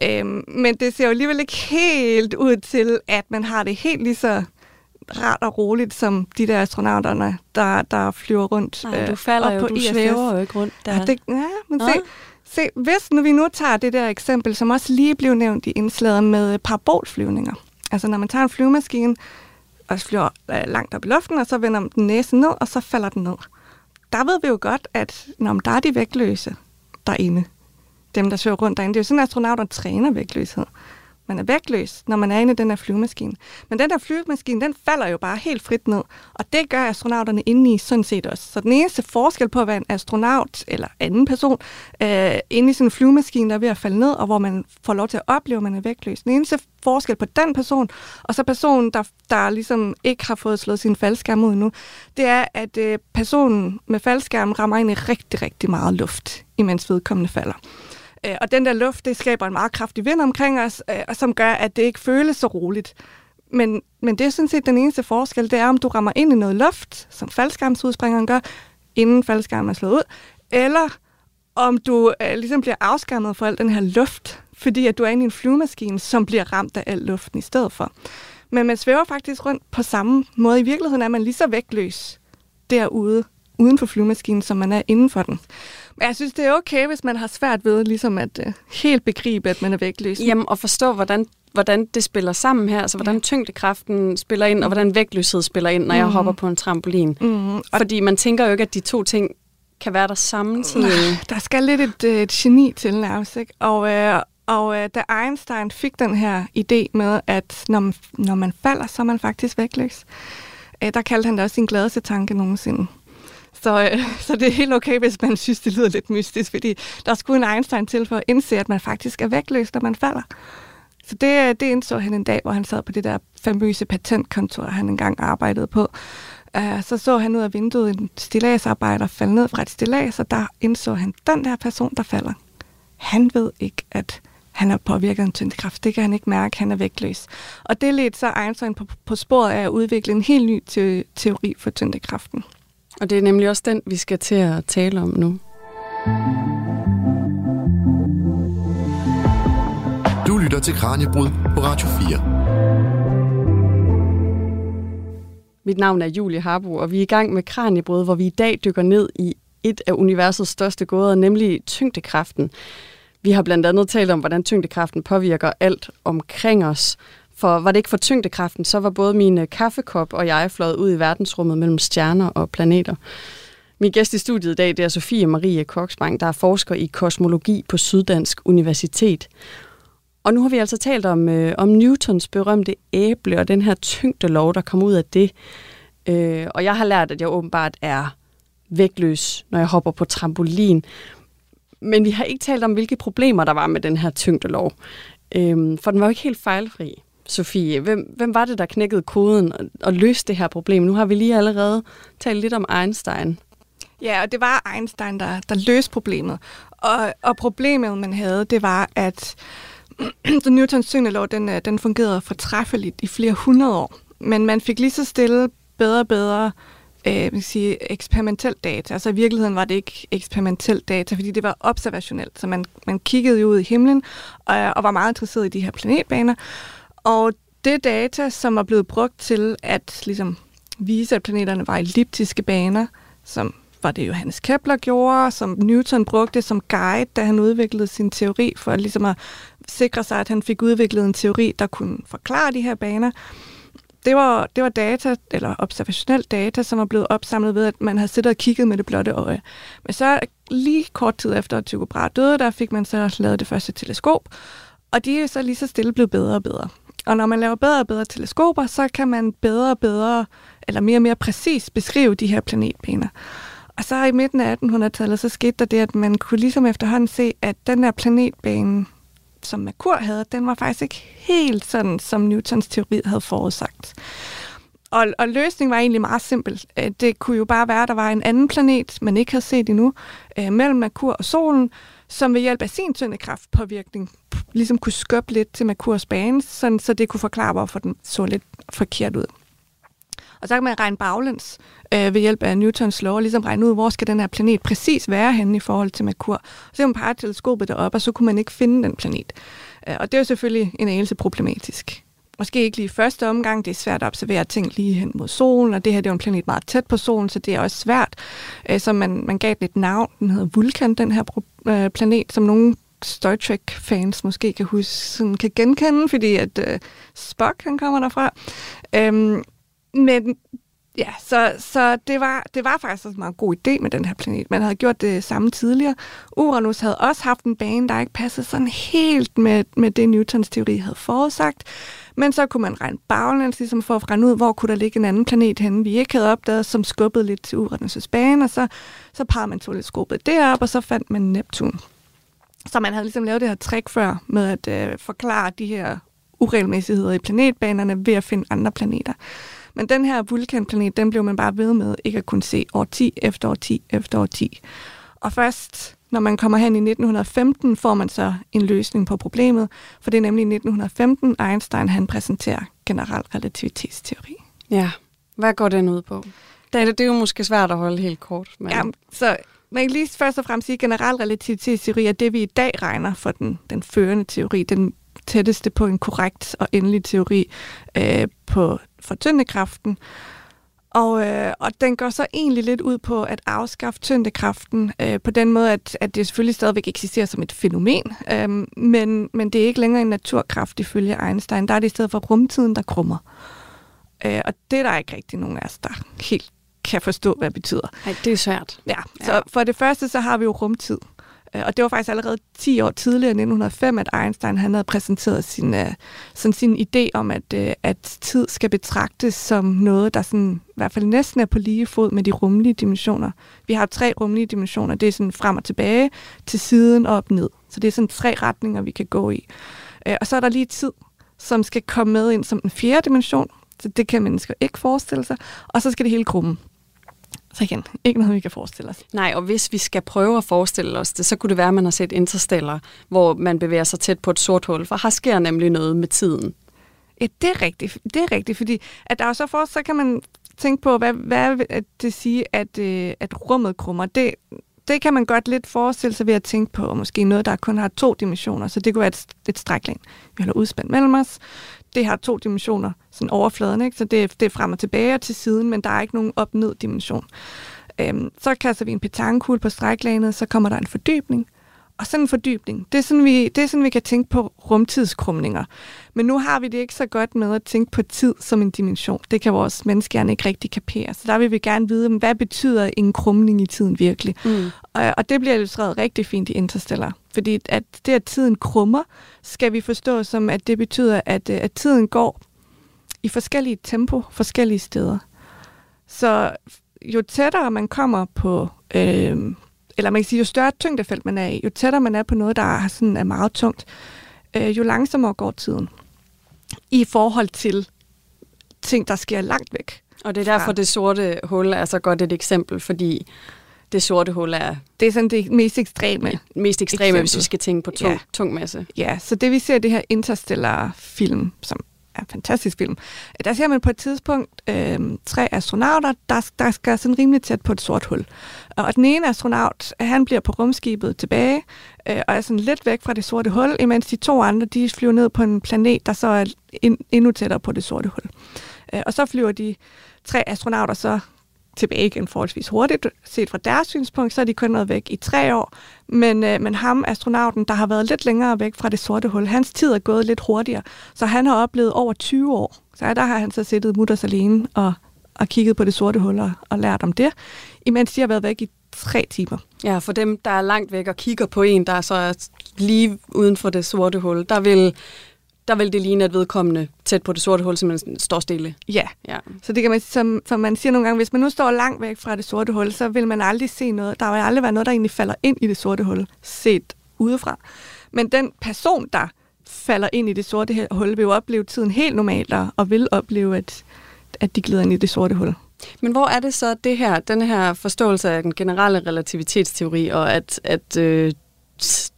Øhm, men det ser jo alligevel ikke helt ud til, at man har det helt lige så rart og roligt, som de der astronauterne, der, der flyver rundt Nej, du øh, falder jo, på du ISS. svæver jo ikke rundt der. Ja, det, ja men se, se, hvis nu vi nu tager det der eksempel, som også lige blev nævnt i indslaget med parabolflyvninger. Altså når man tager en flyvemaskine, og flyver øh, langt op i luften, og så vender den næsen ned, og så falder den ned. Der ved vi jo godt, at når der er de vægtløse derinde, dem der søger rundt derinde, det er jo sådan, at astronauter træner vægtløshed. Man er vægtløs, når man er inde i den her flyvemaskine. Men den der flyvemaskine, den falder jo bare helt frit ned. Og det gør astronauterne inde i sådan set også. Så den eneste forskel på at være en astronaut eller anden person øh, inde i sådan en flyvemaskine, der er ved at falde ned, og hvor man får lov til at opleve, at man er vægtløs. Den eneste forskel på den person, og så personen, der, der ligesom ikke har fået slået sin faldskærm ud nu, det er, at øh, personen med faldskærm rammer ind i rigtig, rigtig meget luft, imens vedkommende falder. Øh, og den der luft, det skaber en meget kraftig vind omkring os, øh, og som gør, at det ikke føles så roligt. Men, men det er sådan set den eneste forskel, det er, om du rammer ind i noget luft, som faldskærmsudspringeren gør, inden faldskærmen er slået ud, eller om du øh, ligesom bliver afskærmet for al den her luft, fordi at du er inde i en flyvemaskine, som bliver ramt af al luften i stedet for. Men man svæver faktisk rundt på samme måde. I virkeligheden er man lige så vægtløs derude, uden for flyvemaskinen, som man er inden for den. Men jeg synes, det er okay, hvis man har svært ved ligesom at uh, helt begribe, at man er vægtløs. Jamen, og forstå, hvordan, hvordan det spiller sammen her, altså hvordan tyngdekraften spiller ind, og hvordan vægtløshed spiller ind, når mm. jeg mhm. hopper på en trampolin. Mm. Fordi man tænker jo ikke, at de to ting kan være der samtidig. Der skal lidt et, øh, et geni til nærmest, ikke? Og, øh, og øh, da Einstein fik den her idé med, at når man, når man falder, så er man faktisk vægtløs, øh, der kaldte han det også sin gladeste tanke nogensinde. Så, øh, [laughs] så det er helt okay, hvis man synes, det lyder lidt mystisk, fordi der skulle en Einstein til for at indse, at man faktisk er vægtløs, når man falder. Så det, øh, det indså han en dag, hvor han sad på det der famøse patentkontor, han engang arbejdede på. Uh, så så han ud af vinduet en stillagsarbejder falde ned fra et stillads, og der indså han, den der person, der falder, han ved ikke, at han er påvirket af tyngdekraft. Det kan han ikke mærke, han er vægtløs. Og det ledte så Einstein på, på sporet af at udvikle en helt ny te- teori for tyngdekraften. Og det er nemlig også den, vi skal til at tale om nu. Du lytter til Kranjebrud på Radio 4. Mit navn er Julie Harbo, og vi er i gang med Kranjebrud, hvor vi i dag dykker ned i et af universets største gåder, nemlig tyngdekraften. Vi har blandt andet talt om, hvordan tyngdekraften påvirker alt omkring os. For var det ikke for tyngdekraften, så var både min øh, kaffekop og jeg fløjet ud i verdensrummet mellem stjerner og planeter. Min gæst i studiet i dag, det er Sofie Marie Koksbang, der er forsker i kosmologi på Syddansk Universitet. Og nu har vi altså talt om, øh, om Newtons berømte æble og den her tyngdelov, der kom ud af det. Øh, og jeg har lært, at jeg åbenbart er vægtløs, når jeg hopper på trampolin. Men vi har ikke talt om, hvilke problemer der var med den her tyngdelov. Øh, for den var jo ikke helt fejlfri. Sofie, hvem, hvem var det, der knækkede koden og, og løste det her problem? Nu har vi lige allerede talt lidt om Einstein. Ja, og det var Einstein, der, der løste problemet. Og, og problemet, man havde, det var, at Newtons [clears throat] tyngdelov, den, øh, den fungerede fortræffeligt i flere hundrede år. Men man fik lige så stille bedre og bedre øh, vil sige, eksperimentel data. Altså i virkeligheden var det ikke eksperimentel data, fordi det var observationelt. Så man, man kiggede jo ud i himlen og, og var meget interesseret i de her planetbaner. Og det data, som var blevet brugt til at ligesom, vise, at planeterne var elliptiske baner, som var det Johannes Kepler gjorde, som Newton brugte som guide, da han udviklede sin teori, for ligesom at sikre sig, at han fik udviklet en teori, der kunne forklare de her baner. Det var, det var data, eller observationel data, som var blevet opsamlet ved, at man havde siddet og kigget med det blotte øje. Men så lige kort tid efter, at Tycho Brahe døde, der fik man så lavet det første teleskop, og de er så lige så stille blevet bedre og bedre. Og når man laver bedre og bedre teleskoper, så kan man bedre og bedre, eller mere og mere præcis beskrive de her planetbaner. Og så i midten af 1800-tallet, så skete der det, at man kunne ligesom efterhånden se, at den der planetbane, som Merkur havde, den var faktisk ikke helt sådan, som Newtons teori havde forudsagt. Og, og løsningen var egentlig meget simpel. Øh, det kunne jo bare være, at der var en anden planet, man ikke havde set endnu, øh, mellem Merkur og Solen, som ved hjælp af sin tyndekraftpåvirkning ligesom kunne skubbe lidt til Merkurs bane, sådan, så det kunne forklare, hvorfor den så lidt forkert ud. Og så kan man regne baglæns øh, ved hjælp af Newtons lov, og ligesom regne ud, hvor skal den her planet præcis være henne i forhold til Merkur. Så kan man pege teleskopet derop, og så kunne man ikke finde den planet. Øh, og det er jo selvfølgelig en anelse problematisk. Måske ikke lige i første omgang, det er svært at observere ting lige hen mod solen, og det her det er jo en planet meget tæt på solen, så det er også svært. Øh, så man, man gav den et navn, den hedder Vulkan, den her øh, planet, som nogle Star Trek-fans måske kan huske, sådan kan genkende, fordi at øh, Spock, han kommer derfra. Øhm, men ja, så, så det, var, det var faktisk en meget god idé med den her planet. Man havde gjort det samme tidligere. Uranus havde også haft en bane, der ikke passede sådan helt med, med det, Newtons teori havde forudsagt. Men så kunne man regne baglæns, ligesom for at regne ud, hvor kunne der ligge en anden planet henne, vi ikke havde opdaget, som skubbede lidt til Uranus' bane, og så, så parrede man teleskopet derop, og så fandt man Neptun. Så man havde ligesom lavet det her trick før med at øh, forklare de her uregelmæssigheder i planetbanerne ved at finde andre planeter. Men den her vulkanplanet, den blev man bare ved med ikke at kunne se år 10 efter år 10 efter år 10. Og først, når man kommer hen i 1915, får man så en løsning på problemet, for det er nemlig i 1915, Einstein han præsenterer generel relativitetsteori. Ja, hvad går den ud på? Det er jo måske svært at holde helt kort. Men... Ja, så man kan lige først og fremmest sige, at generel relativitetsteori er det, vi i dag regner for den, den førende teori, den tætteste på en korrekt og endelig teori øh, på for tyndekraften. Og, øh, og den går så egentlig lidt ud på at afskaffe tyndekraften øh, på den måde, at, at det selvfølgelig stadigvæk eksisterer som et fænomen, øh, men, men det er ikke længere en naturkraft ifølge Einstein. Der er det i stedet for rumtiden, der krummer. Øh, og det er der ikke rigtig nogen af os, der helt kan forstå, hvad det betyder. Nej, det er svært. Ja, så ja. for det første, så har vi jo rumtid. Øh, og det var faktisk allerede 10 år tidligere, 1905, at Einstein han havde præsenteret sin, øh, sådan sin idé om, at, øh, at tid skal betragtes som noget, der sådan, i hvert fald næsten er på lige fod med de rumlige dimensioner. Vi har tre rumlige dimensioner. Det er sådan frem og tilbage, til siden og op ned. Så det er sådan tre retninger, vi kan gå i. Og så er der lige tid, som skal komme med ind som den fjerde dimension. Så det kan mennesker ikke forestille sig. Og så skal det hele krumme. Så igen, ikke noget, vi kan forestille os. Nej, og hvis vi skal prøve at forestille os det, så kunne det være, at man har set Interstellar, hvor man bevæger sig tæt på et sort hul, for her sker nemlig noget med tiden. Ja, det er rigtigt. Det er rigtigt, fordi at der er så for, så kan man tænke på, hvad, hvad det sige, at, øh, at rummet krummer. Det, det kan man godt lidt forestille sig ved at tænke på måske noget, der kun har to dimensioner. Så det kunne være et, et stræklæn. Vi holder udspændt mellem os det har to dimensioner, sådan overfladen, ikke? så det, det er frem og tilbage og til siden, men der er ikke nogen op-ned dimension. Øhm, så kaster vi en petankugle på stræklanet, så kommer der en fordybning, og sådan en fordybning, det er sådan, vi, det er sådan, vi kan tænke på rumtidskrumninger. Men nu har vi det ikke så godt med at tænke på tid som en dimension. Det kan vores menneskehjerne ikke rigtig kapere. Så der vil vi gerne vide, hvad betyder en krumning i tiden virkelig? Mm. Og, og det bliver illustreret rigtig fint i Interstellar. Fordi at det, at tiden krummer, skal vi forstå som, at det betyder, at, øh, at tiden går i forskellige tempo, forskellige steder. Så jo tættere man kommer på, øh, eller man kan sige, jo større tyngdefelt man er i, jo tættere man er på noget, der er, sådan, er meget tungt, øh, jo langsommere går tiden i forhold til ting, der sker langt væk. Og det er derfor, det sorte hul er så godt et eksempel, fordi det sorte hul er... Det er sådan det mest ekstreme. Mest ekstreme, eksempel. hvis vi skal tænke på tung, ja. tung masse. Ja, så det vi ser det her interstellar film, som en fantastisk film. Der ser man på et tidspunkt øh, tre astronauter, der, der skal sådan rimelig tæt på et sort hul. Og den ene astronaut, han bliver på rumskibet tilbage, øh, og er sådan lidt væk fra det sorte hul, imens de to andre, de flyver ned på en planet, der så er endnu tættere på det sorte hul. Øh, og så flyver de tre astronauter så tilbage igen forholdsvis hurtigt. Set fra deres synspunkt, så er de kun noget væk i tre år. Men, øh, men ham, astronauten, der har været lidt længere væk fra det sorte hul, hans tid er gået lidt hurtigere. Så han har oplevet over 20 år. Så der har han så siddet mutters alene og, og kigget på det sorte hul og, og lært om det, imens de har været væk i tre timer. Ja, for dem, der er langt væk og kigger på en, der er så lige uden for det sorte hul, der vil der vil det ligne, at vedkommende tæt på det sorte hul simpelthen står stille. Ja, ja. så det kan man, som, som man siger nogle gange, hvis man nu står langt væk fra det sorte hul, så vil man aldrig se noget. Der vil aldrig være noget, der egentlig falder ind i det sorte hul, set udefra. Men den person, der falder ind i det sorte hul, vil jo opleve tiden helt normalt, og vil opleve, at, at de glider ind i det sorte hul. Men hvor er det så, det her, den her forståelse af den generelle relativitetsteori, og at, at øh,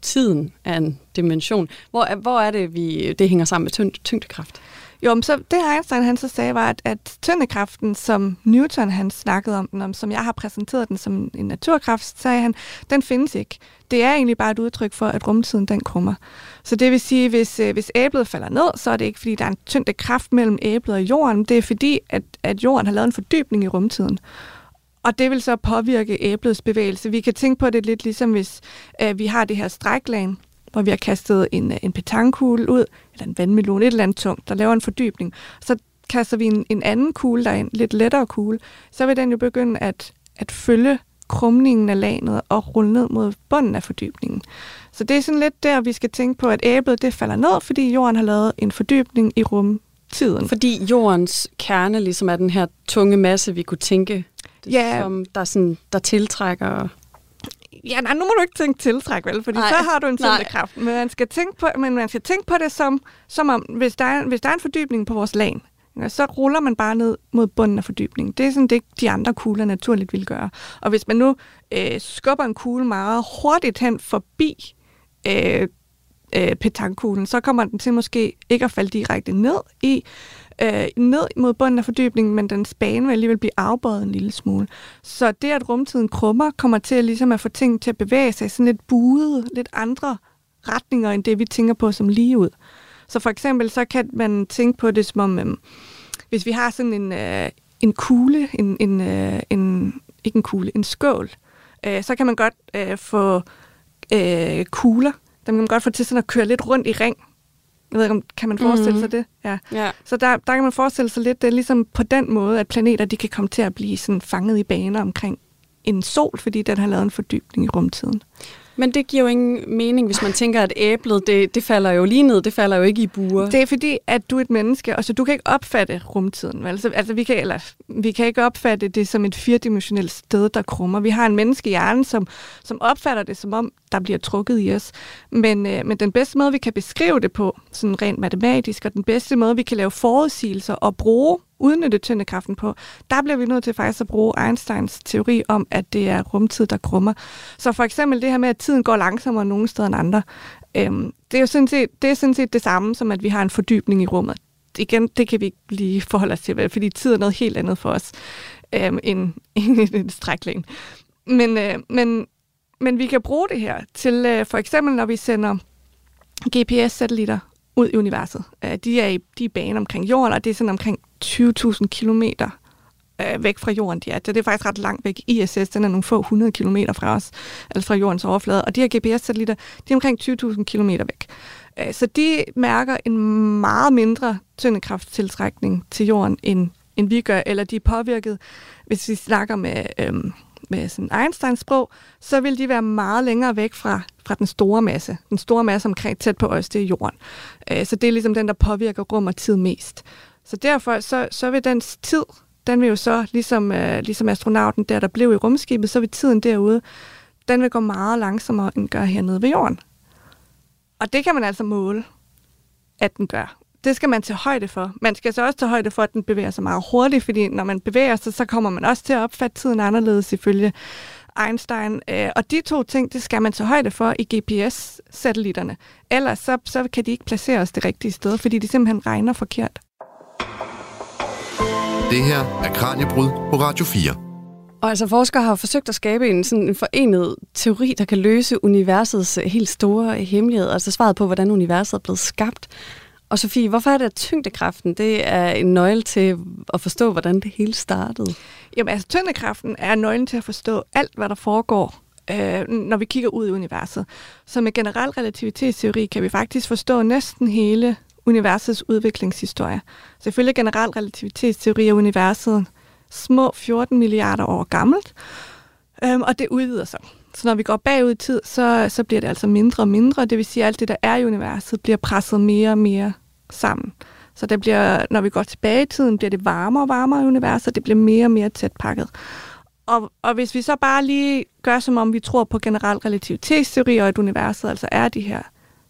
tiden er en dimension. Hvor, hvor er det, vi det hænger sammen med tyngdekraft? Jo, men så det Einstein han så sagde var, at, at tyngdekraften, som Newton han snakkede om den, om, som jeg har præsenteret den som en naturkraft, sagde han, den findes ikke. Det er egentlig bare et udtryk for, at rumtiden den krummer. Så det vil sige, hvis, øh, hvis æblet falder ned, så er det ikke, fordi der er en tyngdekraft mellem æblet og jorden. Det er fordi, at, at jorden har lavet en fordybning i rumtiden. Og det vil så påvirke æblets bevægelse. Vi kan tænke på det lidt ligesom, hvis øh, vi har det her stræklag, hvor vi har kastet en, øh, en petankugle ud, eller en vandmelon, et eller andet tungt, der laver en fordybning. Så kaster vi en, en anden kugle derind, lidt lettere kugle, så vil den jo begynde at, at følge krumningen af laget og rulle ned mod bunden af fordybningen. Så det er sådan lidt der, vi skal tænke på, at æblet det falder ned, fordi jorden har lavet en fordybning i rumtiden. Fordi jordens kerne ligesom er den her tunge masse, vi kunne tænke ja. som der, sådan, der tiltrækker... Ja, nej, nu må du ikke tænke tiltræk, vel? Fordi nej, så har du en tyngdekraft. Men man skal tænke på, men man skal tænke på det som, som om, hvis der, er, hvis der er en fordybning på vores lag, så ruller man bare ned mod bunden af fordybningen. Det er sådan det, de andre kugler naturligt vil gøre. Og hvis man nu øh, skubber en kugle meget hurtigt hen forbi øh, øh, petankuglen, så kommer den til måske ikke at falde direkte ned i, øh, ned mod bunden af fordybningen, men den bane vil alligevel blive afbøjet en lille smule. Så det, at rumtiden krummer, kommer til at, ligesom at få ting til at bevæge sig i sådan lidt buet, lidt andre retninger, end det, vi tænker på som lige ud. Så for eksempel, så kan man tænke på det som om, øh, hvis vi har sådan en, øh, en kugle, en, en, øh, en, ikke en kugle, en skål, øh, så kan man godt øh, få øh, kugler, dem kan man godt få til sådan at køre lidt rundt i ring, jeg ved ikke, om kan man forestille mm. sig det? Ja. ja. Så der, der kan man forestille sig lidt, det er ligesom på den måde, at planeter de kan komme til at blive sådan fanget i baner omkring en sol, fordi den har lavet en fordybning i rumtiden. Men det giver jo ingen mening, hvis man tænker, at æblet, det, det falder jo lige ned, det falder jo ikke i buer. Det er fordi, at du er et menneske, og så du kan ikke opfatte rumtiden. Altså, altså vi, kan, eller, vi kan ikke opfatte det som et firedimensionelt sted, der krummer. Vi har en menneskehjerne, som, som opfatter det som om, der bliver trukket i os. Men, øh, men den bedste måde, vi kan beskrive det på, sådan rent matematisk, og den bedste måde, vi kan lave forudsigelser og bruge udnytte tyndekraften på, der bliver vi nødt til faktisk at bruge Einsteins teori om, at det er rumtid, der krummer. Så for eksempel det her med, at tiden går langsommere nogle steder end andre, øhm, det er jo sådan set det, er sådan set det samme, som at vi har en fordybning i rummet. Igen, det kan vi ikke lige forholde os til, fordi tid er noget helt andet for os øhm, end, [laughs] end en strækling. Men, øh, men, men vi kan bruge det her til øh, for eksempel, når vi sender GPS-satellitter ud i universet. Øh, de er i de er bane omkring jorden, og det er sådan omkring 20.000 kilometer øh, væk fra jorden, de er. Det er faktisk ret langt væk. ISS, den er nogle få hundrede kilometer fra os, altså fra jordens overflade. Og de her GPS-satellitter, de er omkring 20.000 kilometer væk. Øh, så de mærker en meget mindre tyndekrafttiltrækning til jorden, end, end vi gør, eller de er påvirket, hvis vi snakker med, øhm, med sådan Einsteins sprog, så vil de være meget længere væk fra, fra den store masse. Den store masse omkring tæt på os, det er jorden. Øh, så det er ligesom den, der påvirker rum og tid mest. Så derfor så, så vil den tid, den vil jo så, ligesom, øh, ligesom astronauten der, der blev i rumskibet, så vil tiden derude, den vil gå meget langsommere, end gør hernede ved jorden. Og det kan man altså måle, at den gør. Det skal man tage højde for. Man skal så også tage højde for, at den bevæger sig meget hurtigt, fordi når man bevæger sig, så kommer man også til at opfatte tiden anderledes ifølge Einstein. Øh, og de to ting, det skal man tage højde for i GPS-satellitterne. Ellers så, så kan de ikke placere os det rigtige sted, fordi de simpelthen regner forkert. Det her er Kranjebrud på Radio 4. Og altså forskere har forsøgt at skabe en, sådan en forenet teori, der kan løse universets helt store hemmelighed, altså svaret på, hvordan universet er blevet skabt. Og Sofie, hvorfor er det, at tyngdekraften det er en nøgle til at forstå, hvordan det hele startede? Jamen altså, tyngdekraften er nøglen til at forstå alt, hvad der foregår, øh, når vi kigger ud i universet. Så med generel relativitetsteori kan vi faktisk forstå næsten hele universets udviklingshistorie. Selvfølgelig generel relativitetsteori er universet små 14 milliarder år gammelt, øhm, og det udvider sig. Så når vi går bagud i tid, så, så bliver det altså mindre og mindre. Det vil sige, at alt det, der er i universet, bliver presset mere og mere sammen. Så det bliver, når vi går tilbage i tiden, bliver det varmere og varmere i universet, det bliver mere og mere tæt pakket. Og, og hvis vi så bare lige gør, som om vi tror på generel relativitetsteori, og at universet altså er de her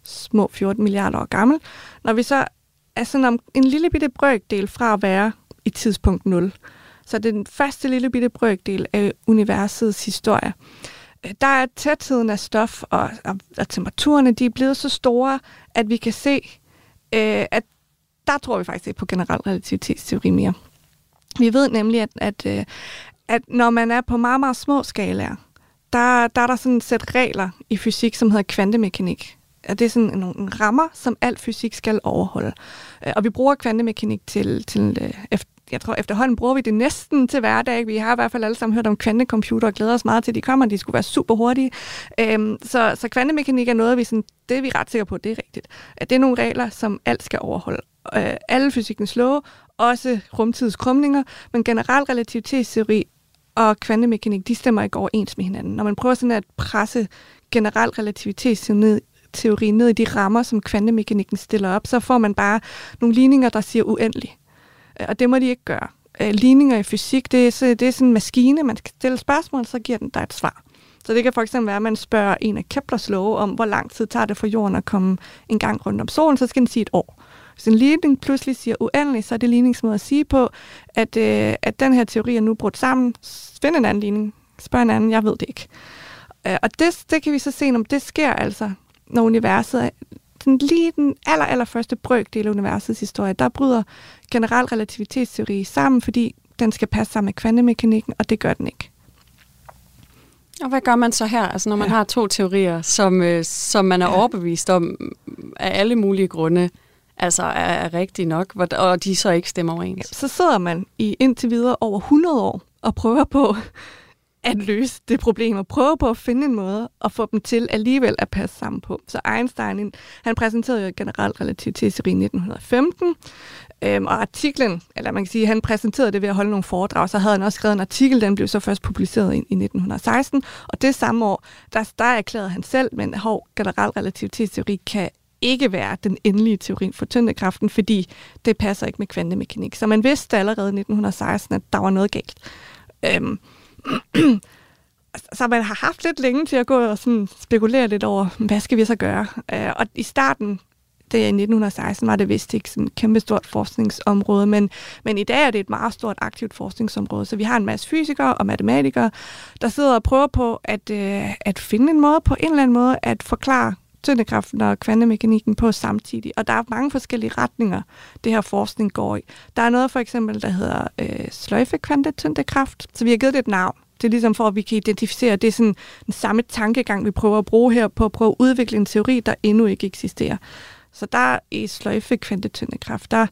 små 14 milliarder år gammel, når vi så er sådan om en lille bitte brøkdel fra at være i tidspunkt 0, så den første lille bitte brøkdel af universets historie, øh, der er tætheden af stof og, og, og temperaturerne, de er blevet så store, at vi kan se, øh, at der tror vi faktisk ikke på generel relativitetsteori mere. Vi ved nemlig, at, at, øh, at når man er på meget, meget små skalaer, der, der er der sådan et sæt regler i fysik, som hedder kvantemekanik. Og det er sådan nogle rammer, som al fysik skal overholde. Øh, og vi bruger kvantemekanik til, til øh, jeg tror efterhånden bruger vi det næsten til hverdag. Vi har i hvert fald alle sammen hørt om kvantecomputer og glæder os meget til, at de kommer. De skulle være super hurtige. Øhm, så, så kvantemekanik er noget, vi sådan, det er vi ret sikre på, det er rigtigt. At det er nogle regler, som alt skal overholde. Øh, alle fysikkens love, også rumtidens krumninger, men generel relativitetsteori og kvantemekanik, de stemmer ikke overens med hinanden. Når man prøver sådan at presse generel relativitetsteori ned i de rammer, som kvantemekanikken stiller op, så får man bare nogle ligninger, der siger uendelig. Øh, og det må de ikke gøre. Øh, ligninger i fysik, det er, så, det er sådan en maskine, man skal stille spørgsmål, så giver den dig et svar. Så det kan for eksempel være, at man spørger en af Keplers love om, hvor lang tid tager det for jorden at komme en gang rundt om solen, så skal den sige et år. Hvis en ligning pludselig siger uendelig, så er det ligningsmåde at sige på, at, øh, at den her teori er nu brudt sammen. Find en anden ligning. Spørg en anden, jeg ved det ikke. Øh, og det, det kan vi så se, om det sker altså, når universet sådan lige den aller, aller første brøkdel af universets historie, der bryder generel relativitetsteori sammen, fordi den skal passe sammen med kvantemekanikken, og det gør den ikke. Og hvad gør man så her, altså når man ja. har to teorier, som, øh, som man er ja. overbevist om af alle mulige grunde, altså er, er rigtige nok, og de så ikke stemmer overens? Så sidder man i indtil videre over 100 år og prøver på at løse det problem og prøve på at finde en måde at få dem til alligevel at passe sammen på. Så Einstein, han præsenterede jo generel relativitetsteori i 1915, øhm, og artiklen, eller man kan sige, han præsenterede det ved at holde nogle foredrag, så havde han også skrevet en artikel, den blev så først publiceret i, i 1916, og det samme år, der, der erklærede han selv, men hov, generel relativitetsteori kan ikke være den endelige teori for tyndekraften, fordi det passer ikke med kvantemekanik. Så man vidste allerede i 1916, at der var noget galt. Øhm, [clears throat] så man har haft lidt længe til at gå og sådan spekulere lidt over, hvad skal vi så gøre? Øh, og i starten, det i 1916, var det vist ikke sådan et kæmpestort forskningsområde, men, men i dag er det et meget stort aktivt forskningsområde. Så vi har en masse fysikere og matematikere, der sidder og prøver på at, øh, at finde en måde, på en eller anden måde, at forklare tyndekraften og kvantemekanikken på samtidig. Og der er mange forskellige retninger, det her forskning går i. Der er noget for eksempel, der hedder øh, sløjfekvantetyndekraft, så vi har givet det et navn. Det er ligesom for, at vi kan identificere, det er sådan den samme tankegang, vi prøver at bruge her på at prøve at udvikle en teori, der endnu ikke eksisterer. Så der i sløjfekvantetyndekraft, der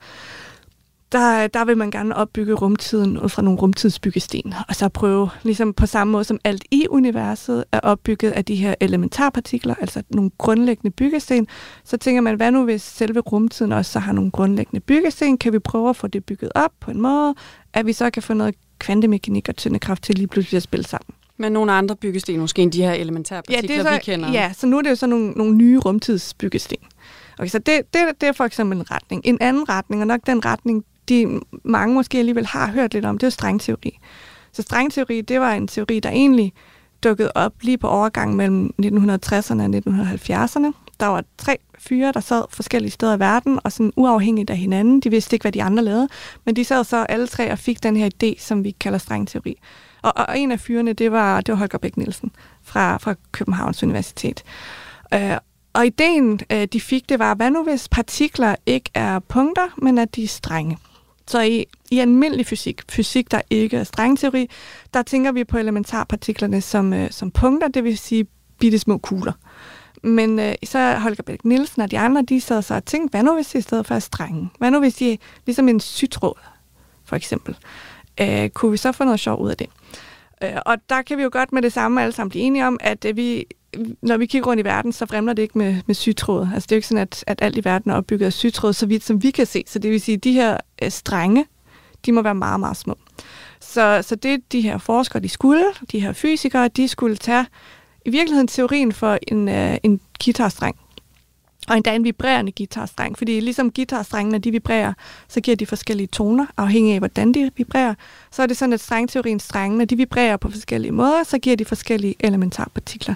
der, der vil man gerne opbygge rumtiden ud fra nogle rumtidsbyggesten, og så prøve, ligesom på samme måde som alt i universet er opbygget af de her elementarpartikler, altså nogle grundlæggende byggesten, så tænker man, hvad nu hvis selve rumtiden også så har nogle grundlæggende byggesten? Kan vi prøve at få det bygget op på en måde, at vi så kan få noget kvantemekanik og tyndekraft til lige pludselig at spille sammen? Men nogle andre byggesten, måske end de her elementærpartikler, ja, det er så, vi kender. Ja, så nu er det jo så nogle, nogle nye rumtidsbyggesten. Okay, så det, det, det er for eksempel en retning. En anden retning, og nok den retning, de mange måske alligevel har hørt lidt om, det er strengteori. Så strengteori, det var en teori, der egentlig dukkede op lige på overgangen mellem 1960'erne og 1970'erne. Der var tre fyre, der sad forskellige steder i verden, og sådan uafhængigt af hinanden. De vidste ikke, hvad de andre lavede, men de sad så alle tre og fik den her idé, som vi kalder strengteori. Og, og en af fyrene, det var, det var Holger Bæk Nielsen fra, fra Københavns Universitet. Øh, og ideen, øh, de fik, det var, hvad nu hvis partikler ikke er punkter, men at de er strenge? Så i, i almindelig fysik, fysik der ikke er strengteori, der tænker vi på elementarpartiklerne som, øh, som punkter, det vil sige bitte små kugler. Men øh, så Holger Bæk Nielsen og de andre, de sad så og tænkte, hvad nu hvis de i stedet for er strenge? Hvad nu hvis de ligesom en sytråd, for eksempel? Øh, kunne vi så få noget sjov ud af det? Øh, og der kan vi jo godt med det samme alle sammen blive enige om, at øh, vi, når vi kigger rundt i verden, så fremler det ikke med, med sytråd. Altså det er jo ikke sådan, at, at alt i verden er opbygget af sytråd, så vidt som vi kan se. Så det vil sige, at de her øh, strenge, de må være meget, meget små. Så, så det de her forskere, de skulle, de her fysikere, de skulle tage i virkeligheden teorien for en, øh, en guitarstreng. Og endda en vibrerende guitarstreng, fordi ligesom guitarstrengene, de vibrerer, så giver de forskellige toner, afhængig af, hvordan de vibrerer. Så er det sådan, at strengteoriens strengene, de vibrerer på forskellige måder, så giver de forskellige elementarpartikler.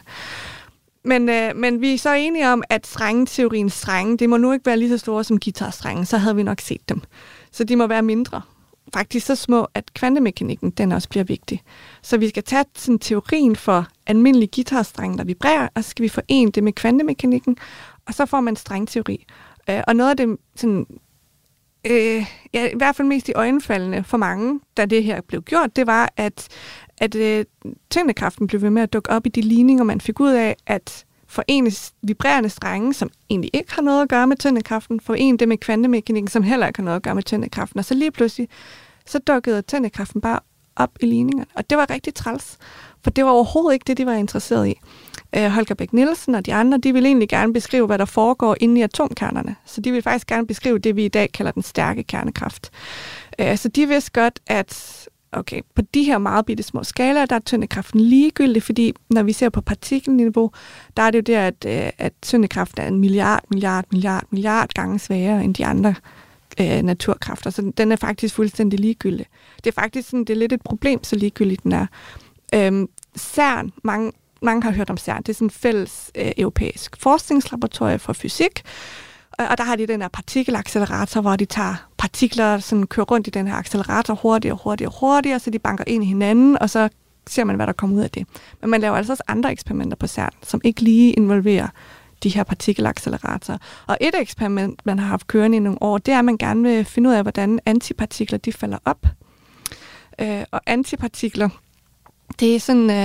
Men, øh, men vi er så enige om, at strengeteoriens strenge, det må nu ikke være lige så store som guitarstrenge, så havde vi nok set dem. Så de må være mindre. Faktisk så små, at kvantemekanikken den også bliver vigtig. Så vi skal tage sådan, teorien for almindelig guitarstreng, der vibrerer, og så skal vi forene det med kvantemekanikken, og så får man strengteori. Øh, og noget af det, sådan, øh, ja, i hvert fald mest i øjenfaldende for mange, da det her blev gjort, det var, at, at øh, tyngdekraften blev ved med at dukke op i de ligninger, man fik ud af, at forene vibrerende strenge, som egentlig ikke har noget at gøre med tyngdekraften, forene det med kvantemekanikken, som heller ikke har noget at gøre med tyngdekraften. Og så lige pludselig, så dukkede tyngdekraften bare op i ligningerne. Og det var rigtig træls, for det var overhovedet ikke det, de var interesseret i. Øh, Holger Bæk Nielsen og de andre, de vil egentlig gerne beskrive, hvad der foregår inde i atomkernerne. Så de vil faktisk gerne beskrive det, vi i dag kalder den stærke kernekraft. Øh, så de vidste godt, at okay, på de her meget bitte små skalaer, der er tyndekraften ligegyldig, fordi når vi ser på partikelniveau, der er det jo der, at, øh, at tyndekraften er en milliard, milliard, milliard, milliard gange sværere end de andre øh, naturkræfter. Så den er faktisk fuldstændig ligegyldig. Det er faktisk sådan, det er lidt et problem, så ligegyldig den er. Øhm, CERN, mange, mange har hørt om CERN, det er sådan en fælles øh, europæisk forskningslaboratorium for fysik, og der har de den her partikelaccelerator, hvor de tager partikler, sådan kører rundt i den her accelerator hurtigere og hurtigere og hurtigere, så de banker ind i hinanden, og så ser man, hvad der kommer ud af det. Men man laver altså også andre eksperimenter på CERN, som ikke lige involverer de her partikelacceleratorer. Og et eksperiment, man har haft kørende i nogle år, det er, at man gerne vil finde ud af, hvordan antipartikler de falder op. Øh, og antipartikler, det er, sådan, øh,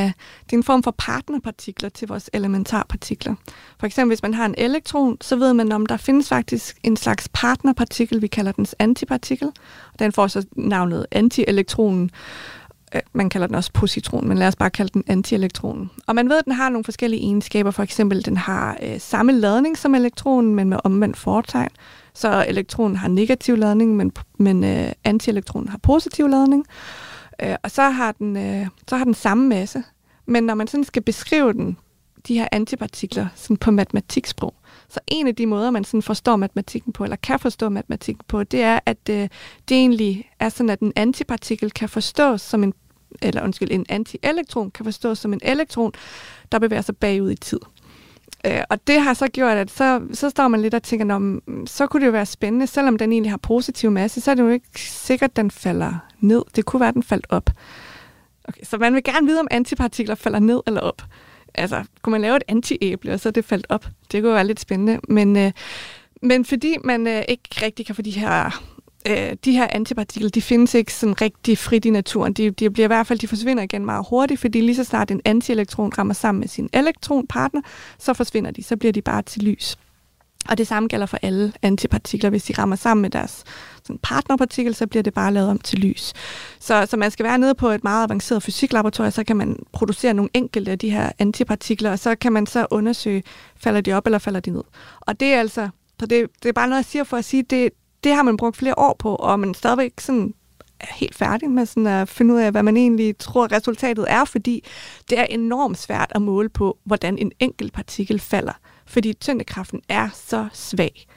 det er en form for partnerpartikler til vores elementarpartikler. For eksempel, hvis man har en elektron, så ved man, om der findes faktisk en slags partnerpartikel, vi kalder dens antipartikel. Og den får så navnet antielektronen. Øh, man kalder den også positron, men lad os bare kalde den antielektronen. Og man ved, at den har nogle forskellige egenskaber. For eksempel, den har øh, samme ladning som elektronen, men med omvendt fortegn. Så elektronen har negativ ladning, men, men øh, antielektronen har positiv ladning. Øh, Øh, og så har, den, øh, så har den samme masse. Men når man sådan skal beskrive den, de her antipartikler sådan på matematiksprog, så en af de måder, man sådan forstår matematikken på, eller kan forstå matematikken på, det er, at øh, det egentlig er sådan, at en antipartikel kan forstås som en, eller undskyld, en antielektron kan forstås som en elektron, der bevæger sig bagud i tid. Øh, og det har så gjort, at så, så står man lidt og tænker, Nå, mm, så kunne det jo være spændende, selvom den egentlig har positiv masse, så er det jo ikke sikkert, at den falder ned. Det kunne være, at den faldt op. Okay, så man vil gerne vide, om antipartikler falder ned eller op. Altså, kunne man lave et antiæble, og så er det faldt op? Det kunne være lidt spændende. Men, øh, men fordi man øh, ikke rigtig kan få de her øh, de her antipartikler, de findes ikke sådan rigtig frit i naturen. De, de bliver i hvert fald, de forsvinder igen meget hurtigt, fordi lige så snart en antielektron rammer sammen med sin elektronpartner, så forsvinder de, så bliver de bare til lys. Og det samme gælder for alle antipartikler. Hvis de rammer sammen med deres sådan partnerpartikel, så bliver det bare lavet om til lys. Så, så man skal være nede på et meget avanceret fysiklaboratorium, så kan man producere nogle enkelte af de her antipartikler, og så kan man så undersøge, falder de op eller falder de ned. Og det er altså, så det, det er bare noget, jeg siger for at sige, det, det har man brugt flere år på, og man stadigvæk sådan er helt færdig med sådan at finde ud af, hvad man egentlig tror, resultatet er, fordi det er enormt svært at måle på, hvordan en enkelt partikel falder, fordi tyngdekraften er så svag.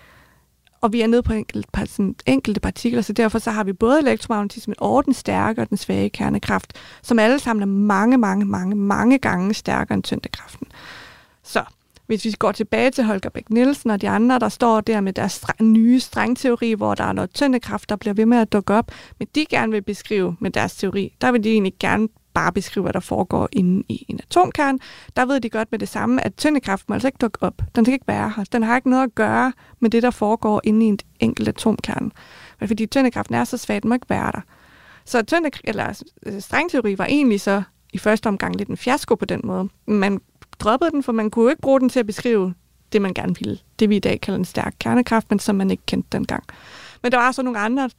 Og vi er nede på enkelte, sådan, enkelte partikler, så derfor så har vi både elektromagnetismen og den stærke og den svage kernekraft, som alle sammen er mange, mange, mange, mange gange stærkere end tyngdekraften. Så hvis vi går tilbage til Holger Bæk Nielsen og de andre, der står der med deres str- nye strengteori, hvor der er noget tyndekraft, der bliver ved med at dukke op, men de gerne vil beskrive med deres teori, der vil de egentlig gerne bare beskrive, hvad der foregår inde i en atomkern. Der ved de godt med det samme, at tyndekraft må altså ikke dukke op. Den skal ikke være her. Den har ikke noget at gøre med det, der foregår inde i en enkelt atomkern. Men fordi tyndekraften er så svag, den må ikke være der. Så tynde, eller, øh, strengteori var egentlig så i første omgang lidt en fiasko på den måde. Man droppede den, for man kunne jo ikke bruge den til at beskrive det, man gerne ville. Det vi i dag kalder en stærk kernekraft, men som man ikke kendte dengang. Men der var så nogle andre,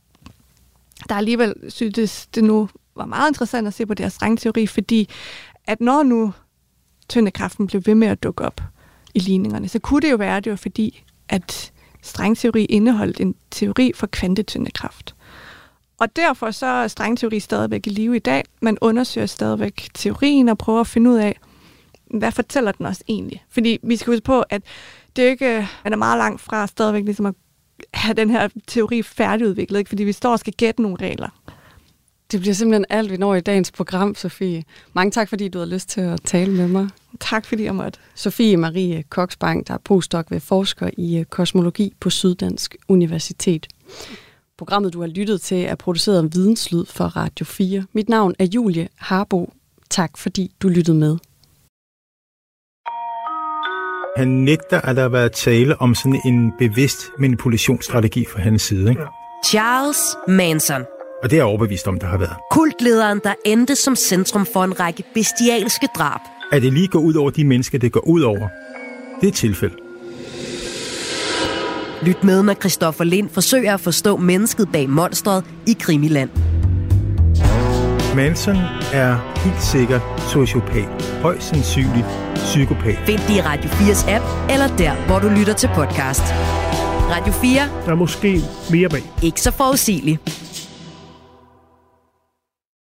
der alligevel syntes, det nu var meget interessant at se på deres strengteori, fordi at når nu tyndekraften blev ved med at dukke op i ligningerne, så kunne det jo være, at det var fordi, at strengteori indeholdt en teori for kvantetyndekraft. Og derfor så er strengteori stadigvæk i live i dag. Man undersøger stadigvæk teorien og prøver at finde ud af, hvad fortæller den os egentlig? Fordi vi skal huske på, at det er ikke, man er meget langt fra stadigvæk ligesom at have den her teori færdigudviklet, ikke? fordi vi står og skal gætte nogle regler. Det bliver simpelthen alt, vi når i dagens program, Sofie. Mange tak, fordi du har lyst til at tale med mig. Tak, fordi jeg måtte. Sofie Marie Koksbank, der er postdoc ved forsker i øh, kosmologi på Syddansk Universitet. Programmet, du har lyttet til, er produceret af Videnslyd for Radio 4. Mit navn er Julie Harbo. Tak, fordi du lyttede med. Han nægter, at der har været tale om sådan en bevidst manipulationsstrategi fra hans side. Ikke? Charles Manson. Og det er jeg overbevist om, der har været. Kultlederen, der endte som centrum for en række bestialske drab. At det lige går ud over de mennesker, det går ud over, det er et tilfælde. Lyt med, når Christoffer Lind forsøger at forstå mennesket bag monstret i Krimiland. Manson er helt sikkert sociopat. Højst sandsynligt psykopat. Find det i Radio 4's app, eller der, hvor du lytter til podcast. Radio 4. Der er måske mere bag. Ikke så forudsigeligt.